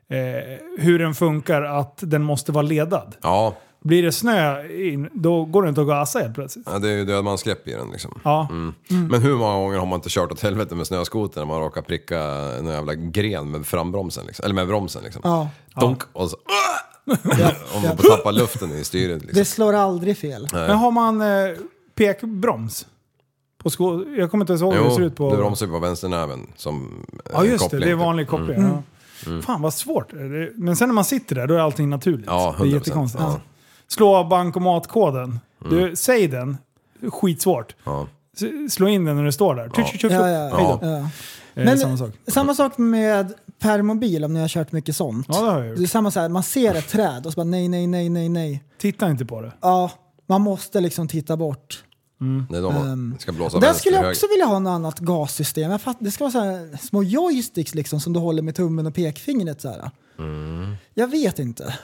eh, hur den funkar, att den måste vara ledad. ja. Blir det snö in, då går det inte att gasa helt plötsligt. ja det är ju dödmansgrepp i den liksom. Ja. Men hur många gånger har man inte kört åt helvete med snöskoter när man råkar pricka en jävla gren med frambromsen liksom. Eller med bromsen liksom. Ja. Donk, och så... Om man tappar luften i styret liksom. Det slår aldrig fel. Men har man eh, pekbroms? På sko jag kommer inte ens ihåg hur det ser ut på... du bromsar ju på vänsternäven som eh, Ja just koppling, det, det är vanlig koppling. Ja. Fan vad svårt. Men sen när man sitter där, då är allting naturligt. Ja, det är 100%. jättekonstigt. Ja. Slå bankomatkoden. Du, säg den. Skitsvårt. Ja. S- Slå in den när du står där. Tjup, tjup, tjup. Ja, ja, Hej då. ja. Eh, Men samma sak. samma sak med permobil om ni har kört mycket sånt. Ja, det har jag gjort. Det är samma så här, man ser ett träd och så bara nej, nej, nej, nej, nej. Titta inte på det. Ja, man måste liksom titta bort. Det är då man Ehm, ska blåsa där vänster skulle jag höger. också vilja ha något annat gassystem. Jag fatt, det ska vara så här, små joysticks liksom som du håller med tummen och pekfingret. Så här. Mm. Jag vet inte.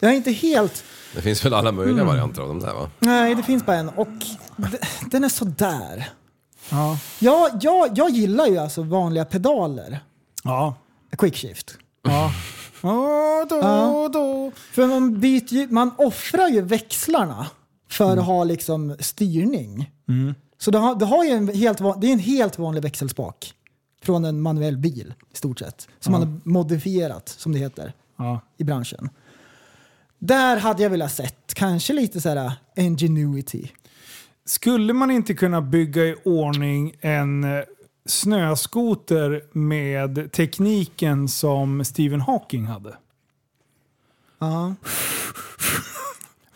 Jag är inte helt... Det finns väl alla möjliga Mm. varianter av de där va? Nej, det finns bara en och d- den är sådär. Ja. Jag, jag, jag gillar ju alltså vanliga pedaler. Ja. Quickshift. Ja. Åh, då, Ja. då. För man, byter ju, man offrar ju växlarna för att ha liksom styrning. Så du har, du har ju en helt, van- det är en helt vanlig växelspak. från en manuell bil i stort sett. Som man har modifierat, som det heter, Ja. i branschen. Där hade jag velat sett kanske lite så här ingenuity. Skulle man inte kunna bygga i ordning en eh, snöskoter med tekniken som Stephen Hawking hade? Ja.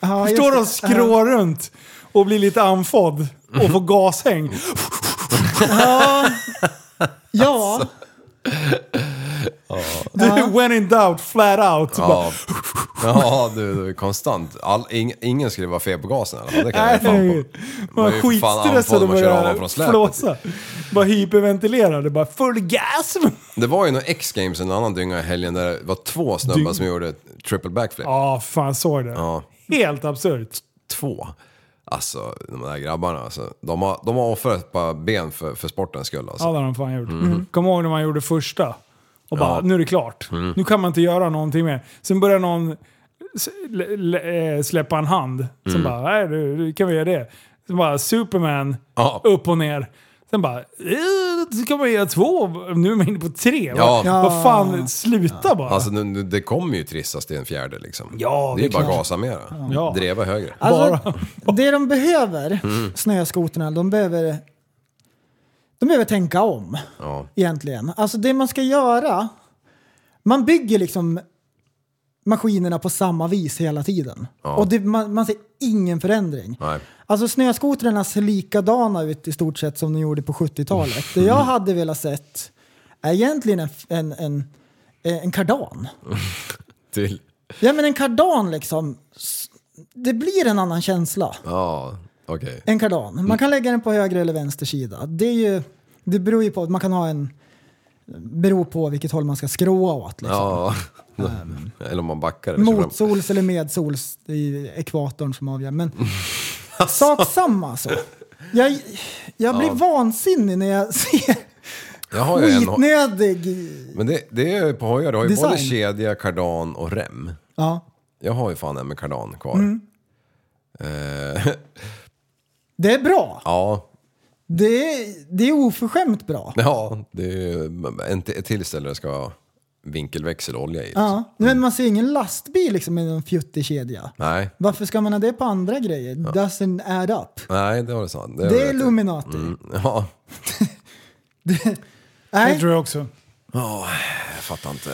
Ja, Förstår du skrå runt och bli lite andfådd och få gashäng? Ja, Du, when in doubt, flat out. Ja, ja du, du konstant. All, ing, ingen skulle vara fel på gasen i alla fall. Det kan jag fan på. man är var ju fan andfådd om man kör av började från släpet. flåsa. Bara hyperventilerade, bara full gas. Det var ju någon X-games en annan dynga i helgen där det var två snubbar som gjorde triple backflip. Ja, fan såg det. Ja. Helt absurt. Två. Alltså, de där grabbarna alltså. De har, de har offrat ett par ben för, för sportens skull alltså. Ja, det har de fan gjort. Mm. Kom ihåg när man gjorde första. Och bara, Ja. Mm. nu är det klart. Nu kan man inte göra någonting mer. Sen börjar någon eh, släppa en hand. Sen Mm. bara, nej du, du kan vi göra det. Sen bara, Superman, Ja. upp och ner. Sen bara, eh, så kan man göra två. Nu är man inne på tre. Ja. Vad, vad fan, sluta bara. Alltså nu- nu- det kommer ju trissas till en fjärde liksom. Ja, det är det ju bara är gasa mera. Ja. Dreva högre. alltså, det de behöver, Mm. snöskoterna, de behöver, de behöver tänka om. Ja. egentligen. Alltså det man ska göra, man bygger liksom maskinerna på samma vis hela tiden. Ja. Och det, man, man ser ingen förändring. Nej. Alltså snöskotrarna ser likadana ut i stort sett som de gjorde på 70-talet. Det Mm. jag hade velat sett är egentligen en, en, en, en kardan. Till. Ja men en kardan liksom, det blir en annan känsla. Ja, okej. En kardan. Man kan lägga den på höger eller vänster sida. Det, är ju, det beror ju på, man kan ha en, beror på vilket håll man ska skråa åt. Liksom. Ja. Eller om man backar. eller så fram- Motsols eller medsols, det är ekvatorn som avgör. Men sak samma alltså. Jag, jag blir vansinnig när jag ser Jag skitnödig... Men det, det är på hojar, du har ju både Design. kedja, kardan och rem. Ja, Jag har ju fan en med kardan kvar. Mm. Det är bra. ja, Det är, det är oförskämt bra. ja, det är en, ett till ställe det ska vara vinkelväxelolja i. Ja, men man ser ingen lastbil liksom med en fjuttig kedja. Nej, Varför ska man ha det på andra grejer? Doesn't add up. nej, det var det sant. Det är vet jag. Illuminati. Mm, ja, Det Nej, tror jag också. jag fattar inte.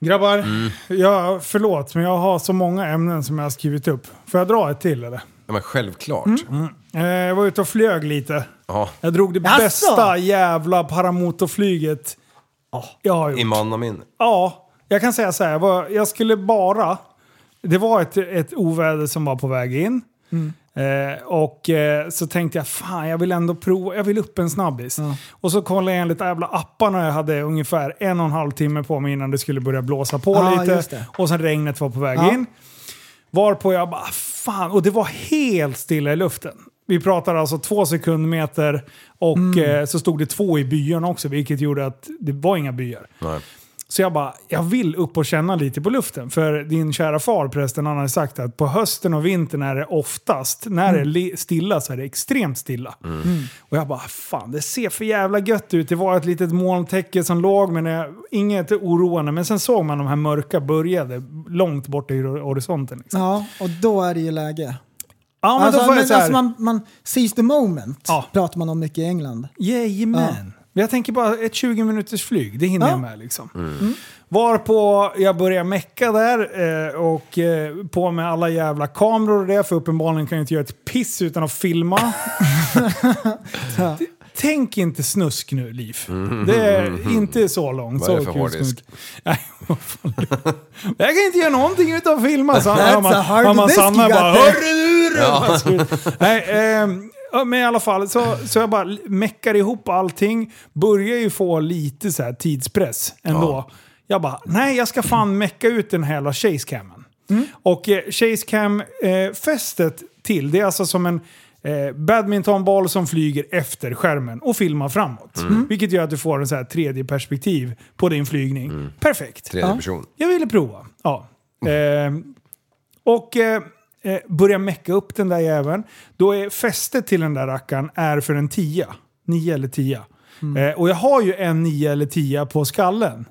Grabbar, Mm. ja, förlåt men jag har så många ämnen som jag har skrivit upp. Får jag dra ett till eller? Ja, men självklart. Mm. Eh, jag var ute och flög lite. Ja, Jag drog det Jaså? bästa jävla paramotorflyget jag har gjort. i mannamin. Ja, jag kan säga så här. Jag, var, jag skulle bara... Det var ett, ett oväder som var på väg in. Eh, och eh, så tänkte jag, fan jag vill ändå prova, jag vill upp en snabbis. Och så kollade jag enligt jävla apparna jag hade ungefär en och en halv timme på mig innan det skulle börja blåsa på just lite. Och sen regnet var på väg Ja. in. Varpå jag bara, fan, och det var helt stilla i luften. Vi pratar alltså två sekundmeter och Mm. eh, så stod det två i byarna också, vilket gjorde att det var inga byar. Nej. Så jag bara, jag vill upp och känna lite på luften. För din kära far prästen, han har sagt att på hösten och vintern är det oftast, när det är stilla så är det extremt stilla. Och jag bara, fan det ser för jävla gött ut. Det var ett litet molntäcke som låg, men det, inget oroande. Men sen såg man de här mörka började långt bort i horisonten. Liksom. ja, och då är det ju läge. Ja, men alltså, då får jag men, så här, alltså man, man seize the moment, Ja. pratar man om mycket i England. Jajamän. Jag tänker bara ett 20 minuters flyg, det hinner Ja. jag med liksom. Varpå jag börjar mecka där eh, och eh, på med alla jävla kameror och det, för uppenbarligen kan jag inte göra ett piss utan att filma. Tänk inte snusk nu, Liv. Det är inte så långt. Vad är det så för kul ska hårddisk? inte- Nej, vad fan. Jag kan inte göra någonting utan att filma. Så That's hör man, a hard hör man disk Sanna you got bara there. Hörru du! Nej, ehm, ja, men i alla fall så, så jag bara meckar ihop allting. Börjar ju få lite så här tidspress ändå. Jag bara, nej jag ska fan mecka ut den här jävla chasecammen. Och eh, chasecam-fästet till, det är alltså som en eh, badmintonboll som flyger efter skärmen och filmar framåt. Vilket gör att du får en så här 3D-perspektiv på din flygning. Perfekt. Tredje person. Jag ville prova. Ja. Eh, och eh, börja mecka upp den där jäveln. Då är fästet till den där rackaren är för en tia. Nio eller tia. Eh, och jag har ju en 9 eller 10 på skallen.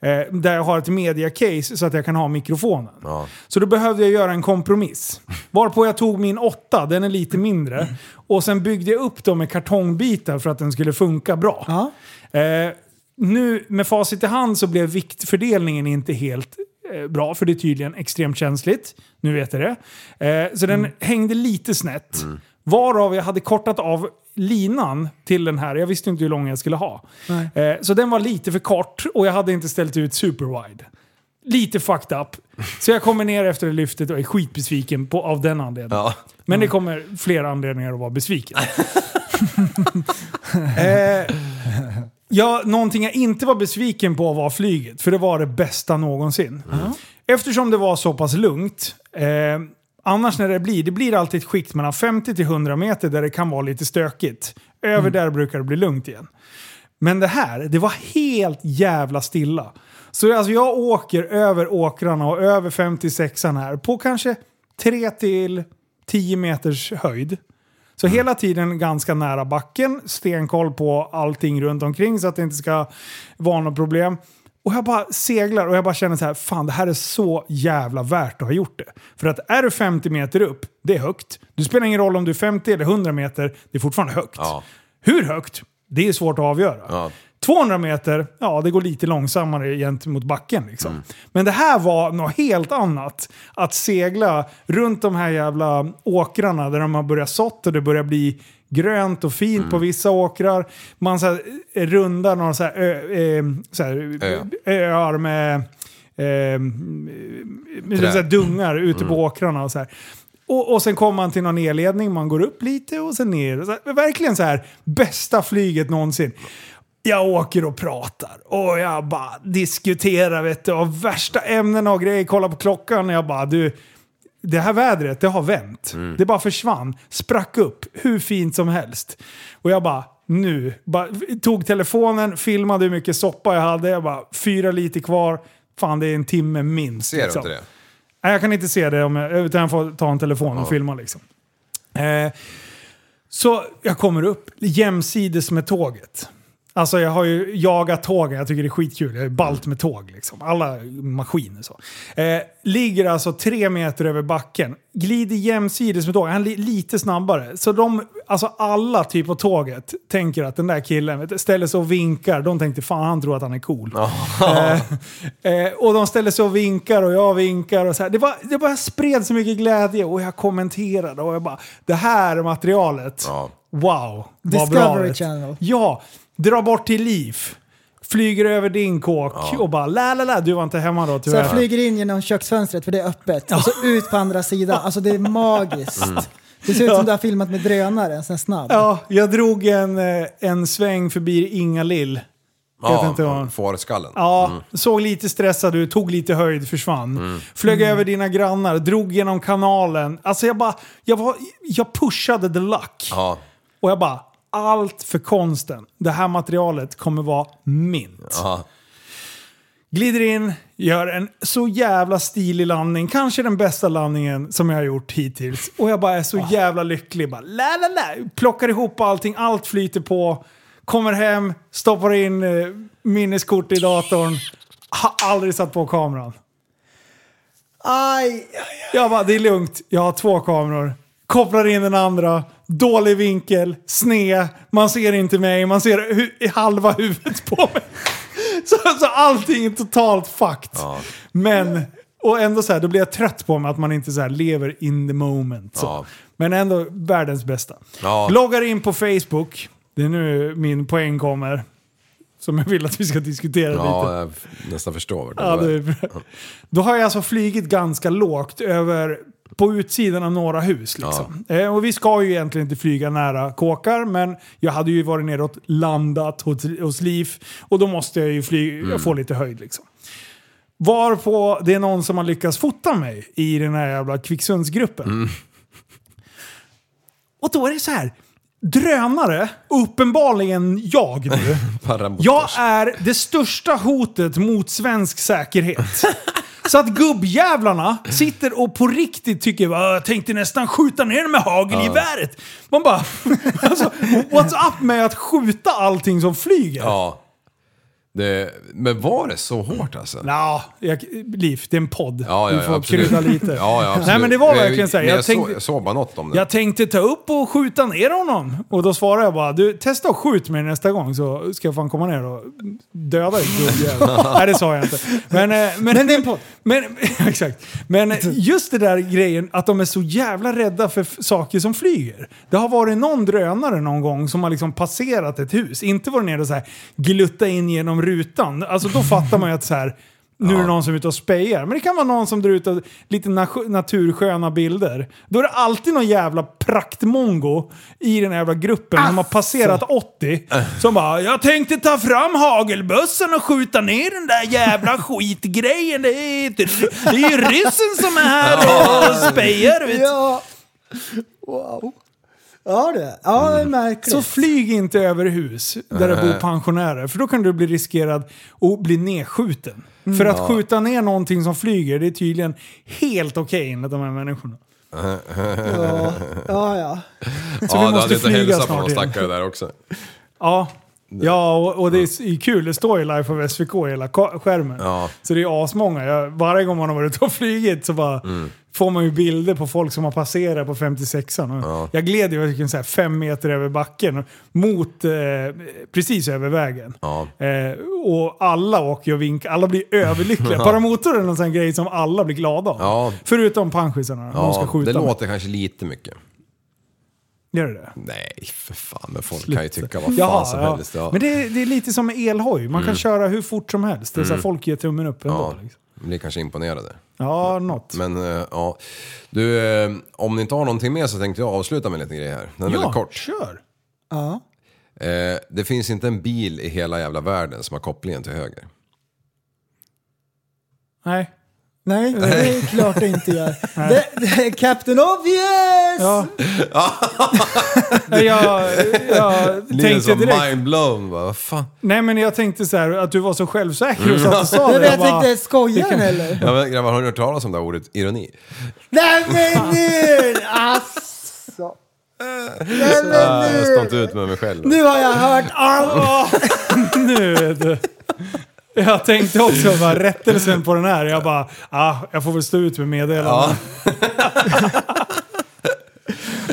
Eh, där jag har ett media-case så att jag kan ha mikrofonen. Ja. Så då behövde jag göra en kompromiss. Varpå jag tog min 8, den är lite mindre. Och sen byggde jag upp dem med kartongbitar för att den skulle funka bra. Ja. Eh, nu med facit i hand så blev viktfördelningen inte helt eh, bra, för det är tydligen extremt känsligt. Nu vet jag det. Eh, så den hängde lite snett. Varav jag hade kortat av linan till den här. Jag visste inte hur lång jag skulle ha. Eh, så den var lite för kort och jag hade inte ställt ut superwide. Lite fucked up. Så jag kommer ner efter det lyftet och är skitbesviken på, av den anledningen. Ja. Men det kommer flera anledningar att vara besviken. eh, ja, någonting jag inte var besviken på var flyget, för det var det bästa någonsin. Eftersom det var så pass lugnt, eh, annars när det blir, det blir alltid ett skikt mellan 50 till 100 meter där det kan vara lite stökigt. Över där brukar det bli lugnt igen. Men det här, det var helt jävla stilla. Så alltså jag åker över åkrarna och över 56an här på kanske 3 till 10 meters höjd. Så hela tiden ganska nära backen, stenkoll på allting runt omkring så att det inte ska vara något problem. Och jag bara seglar och jag bara känner så här, fan det här är så jävla värt att ha gjort det. För att är du 50 meter upp, det är högt. Det spelar ingen roll om du är 50 eller 100 meter, det är fortfarande högt. Ja. Hur högt? Det är svårt att avgöra. Ja. 200 meter, ja det går lite långsammare gentemot backen liksom. Men det här var något helt annat. Att segla runt de här jävla åkrarna där de har börjat sått och det börjar bli grönt och fint på vissa åkrar. Man så här, eh, rundar några så här, ö, eh, så här, Ö. öar med, eh, med så här dungar ute på åkrarna. Och så här. Och, och sen kommer man till någon elledning, man går upp lite och sen ner. Så verkligen så här, bästa flyget någonsin. Jag åker och pratar och jag bara diskuterar vet du, av värsta ämnen och grejer. Kollar på klockan och jag bara du, det här vädret det har vänt. Det bara försvann, sprack upp hur fint som helst. Och jag bara nu, bara, tog telefonen, filmade hur mycket soppa jag hade. Jag bara fyra liter kvar. Fan det är en timme minst. Ser du liksom. inte det? Nej, jag kan inte se det om jag, utan jag får ta en telefon och filma liksom. Eh, så jag kommer upp jämsides med tåget. Alltså jag har ju jagat tågen, jag tycker det är skitkul. Jag är ballt med tåg liksom. Alla maskiner så. Eh, ligger alltså tre meter över backen. Glider jämsides med tåget. Han är li- lite snabbare. Så de, alltså alla typ på tåget tänker att den där killen du, ställer sig och vinkar. De tänkte fan han tror att han är cool. Eh, eh, och de ställer sig och vinkar och jag vinkar. Och så här. Det, bara, det bara spred så mycket glädje och jag kommenterade och jag bara det här materialet. Ja. Wow. Discovery. Channel. Ja, dra bort till liv. Flyger över din kåk och bara la la la, du var inte hemma då Så tyvärr. jag flyger in genom köksfönstret för det är öppet. Och så ut på andra sidan. Alltså det är magiskt. Det ser ut som du har filmat med drönare, en snabb. Ja, jag drog en, eh, en sväng förbi Inga Lill. Vet inte Ja, fårskallen. Ja, såg lite stressad ut, tog lite höjd, försvann. Flög över dina grannar, drog genom kanalen. Alltså jag bara, jag, var, jag pushade the luck. Ja. Och jag bara, allt för konsten. Det här materialet kommer vara mint. Ja. Glider in, gör en så jävla stilig landning. Kanske den bästa landningen som jag har gjort hittills. Och jag bara är så jävla lycklig. Bara, la, la, la. Plockar ihop allting, allt flyter på. Kommer hem, stoppar in eh, minneskort i datorn. Har aldrig satt på kameran. Aj! Jag bara, det är lugnt. Jag har två kameror. Kopplar in den andra. Dålig vinkel, sned. Man ser inte mig. Man ser hu- halva huvudet på mig. Så, så allting är totalt fucked. Men, och ändå så här, då blir jag trött på mig att man inte så här lever in the moment. Så. Ja. Men ändå världens bästa. Ja. Loggar in på Facebook. Det är nu min poäng kommer. Som jag vill att vi ska diskutera lite. Ja, jag nästan förstår det Ja, det är bra. Då har jag alltså flygit ganska lågt över på utsidan av några hus. Liksom. Eh, och vi ska ju egentligen inte flyga nära kåkar, men jag hade ju varit neråt landat hos, hos Liv och då måste jag ju fly, få lite höjd. Liksom. Varpå det är någon som har lyckats fota mig i den här jävla Kvicksundsgruppen. Och då är det så här. Drönare, uppenbarligen jag nu. Jag är det största hotet mot svensk säkerhet. Så att gubbjävlarna sitter och på riktigt tycker jag tänkte nästan skjuta ner dem med hagelgeväret. Man bara, alltså, what's up med att skjuta allting som flyger? Ja. Det, men var det så hårt alltså? Nja, jag, Liv, det är en podd. Ja, ja, du får ja, absolut. krydda lite. Ja, ja, absolut. Nej men det var Men verkligen så här. Jag, Jag, tänkte, jag såg bara något om det. jag tänkte ta upp och skjuta ner honom. Och då svarade jag bara, du testa och skjut mig nästa gång så ska jag fan komma ner och döda dig. Nej det sa jag inte. Men, eh, men, Men det är en podd. Men, exakt. Men just det där grejen att de är så jävla rädda för saker som flyger. Det har varit någon drönare någon gång som har liksom passerat ett hus. Inte varit nere och så här glutta in genom rutan. Alltså då fattar man ju att så här, nu är det någon som är ute och spejar. Men det kan vara någon som drar ut och, lite na- natursköna bilder. Då är det alltid någon jävla praktmongo i den här jävla gruppen som har passerat 80. Som bara “Jag tänkte ta fram hagelbössan och skjuta ner den där jävla skitgrejen. Det är, inte, det är ju ryssen som är här och spejar.” vet du." Ja. Wow. Ja det, ja det är märkligt. Så flyg inte över hus där det bor pensionärer, för då kan du bli riskerad att bli nedskjuten. För att skjuta ner någonting som flyger, det är tydligen helt okej enligt de här människorna. ja, ja, ja. Så vi ja, du måste hade inte flyga hälsat på snart någon igen. stackare där också. Ja, ja och, och det är kul. Det står ju live på SVK i hela skärmen. Ja. Så det är asmånga. Jag, varje gång man har varit ute och flugit så bara Mm. får man ju bilder på folk som har passerat på 56an. Och Jag gled ju verkligen så här fem meter över backen mot eh, precis över vägen. Ja. Eh, och alla åker och vinkar. Alla blir överlyckliga. Paramotor är en sån grej som alla blir glada av. Ja. Förutom panschisarna. de ska Ja, skjuta det med. låter kanske lite mycket. Gör det det? Nej, för fan. Men folk kan ju tycka vad fan Jaha, som ja. helst. Ja. Men det är, det är lite som med elhoj. Man kan köra hur fort som helst. Det är så här, folk ger tummen upp ändå. Ja, Liksom. blir kanske imponerade. Ja, något. Men eh, ja, du, eh, om ni inte har någonting mer så tänkte jag avsluta med lite grejer här. Den är ja, väldigt kort. kör. ja. Eh, det finns inte en bil i hela jävla världen som har kopplingen till höger. Nej. Nej, det är klart det inte gör. Det, det är Captain Obvious! Ja. jag, jag Ni är tänkte så direkt. mindblown bara, vad fan. Nej men jag tänkte så här att du var så självsäker och så att du sa det. men jag bara, tänkte, skojar det kan- den eller? Ja, men, grabbar, har ni hört talas om det här ordet ironi? Nej men nu! Alltså. Nej Ah, men jag står nu! inte ut med mig själv. Nu har jag hört allt! nu vet du. Jag tänkte också bara rättelsen på den här. Jag bara, ah, jag får väl stå ut med meddelandet.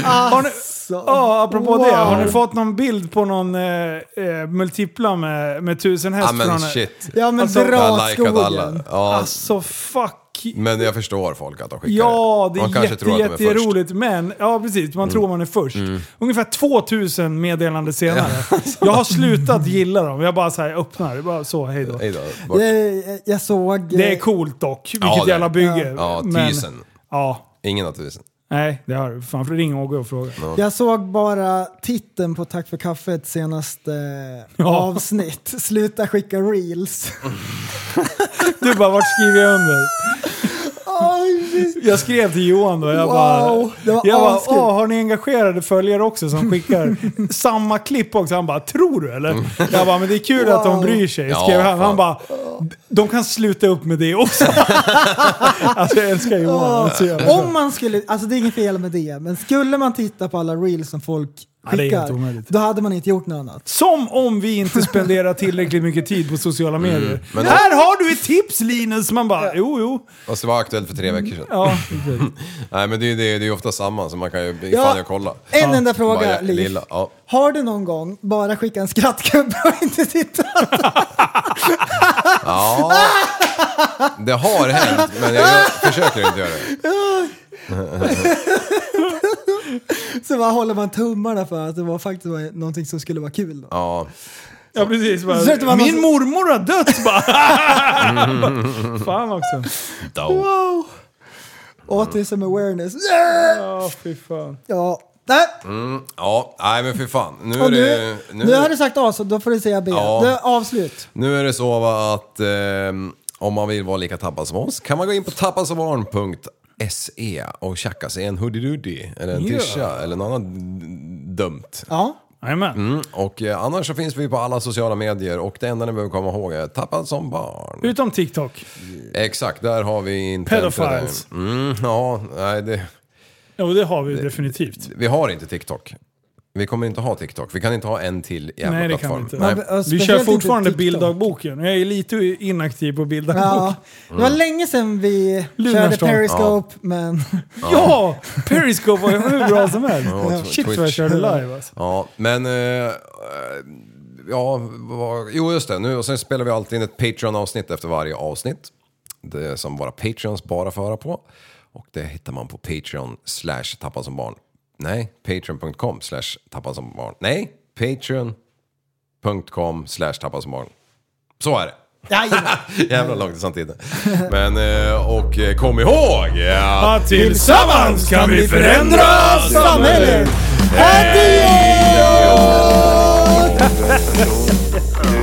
Har ni, ja, apropå det. Har ni fått någon bild på någon eh, eh, multipla med, med tusen häst? Ja men från- shit. Ja men Alltså, dra likat alla. skogen. Ja, Alltså fuck. Men jag förstår folk att de skickar Ja, det Man är kanske jätte, tror. Mm. jätteroligt. Men, ja precis, man tror man är först. Ungefär 2000 meddelanden senare. Jag har slutat gilla dem. Jag bara så här, öppnar, det är bara så, hej då. Hej då. Jag, jag såg... Det är coolt dock, vilket Ja, jävla bygge. Ja, Men- tusen. Ja, Ingen har tusen. Nej det har du. Fan, för ring Åge och fråga. Jag såg bara titeln på Tack för kaffet senaste Ja. avsnitt. Sluta skicka reels. Du bara, vart skriver jag under? Jag skrev till Johan då, jag bara... Wow, var jag bara. Åh, har ni engagerade följare också som skickar samma klipp också? Han bara, tror du eller? Jag bara, men det är kul att de Wow. bryr sig, Ja, skrev han. Han bara, de kan sluta upp med det också. alltså jag älskar Johan. Han är så jävla bra. Om man skulle, alltså det är inget fel med det, men skulle man titta på alla reels som folk Ja, är skickar, omöjligt. då hade man inte gjort något annat. Som om vi inte spenderar tillräckligt mycket tid på sociala medier. Mm, men- Här har du ett tips Linus! Man bara, jo jo. Fast det var aktuellt för tre veckor sedan. Ja, Nej men det är ju det, det är ofta samma så man kan ju Ja. fan jag kolla. En enda fråga, Bara Liv. lilla, ja. Har du någon gång bara skickat en skrattgubbe och inte tittat? ja. Det har hänt men jag försöker inte göra det. Så bara håller man tummarna för att det var faktiskt var någonting som skulle vara kul. Då. Ja. ja precis. Bara, någon Min som- mormor har dött bara. Fan också. Wow! Autism awareness. Ja, fy fan. Ja. Nej. Ja, nej men för fan. Nu Och är nu, det... nu, har du sagt A så då får du säga B. Ja. Det avslut. Nu är det så va, att eh, om man vill vara lika tappad som oss kan man gå in på tappadsomarn.se och tjacka sig en hoodie-doodie eller en tisha eller något annat dumt. Ja. Jajamän. Mm, och eh, annars så finns vi på alla sociala medier och det enda ni behöver komma ihåg är tappad som barn. Utom TikTok. Exakt, där har vi inte... Pedophiles. Mm, ja, nej det... Ja, det har vi definitivt. Vi har inte TikTok. Vi kommer inte ha TikTok. Vi kan inte ha en till jävla Nej, det kan plattform. vi inte. Nej. Men, och Vi kör fortfarande bilddagboken. Jag är lite inaktiv på bilddagboken. Ja, det var länge sedan vi körde Lunarstorm. Periscope, men Ja! Periscope var ju hur bra som helst. Ja, Shit vad jag körde live alltså. Ja, men... Eh, ja, vad, jo just det. Nu, och sen spelar vi alltid in ett Patreon-avsnitt efter varje avsnitt. Det är som våra Patreons bara får höra på. Och det hittar man på Patreon slash tappad som barn. Nej, patreon.com slash tappad som barn. Nej, patreon.com slash tappad som barn. Så är det. Jävla långt samtidigt. Men, eh, och eh, kom ihåg! Ja, Ja, tillsammans kan vi förändra samhället! Åt dig.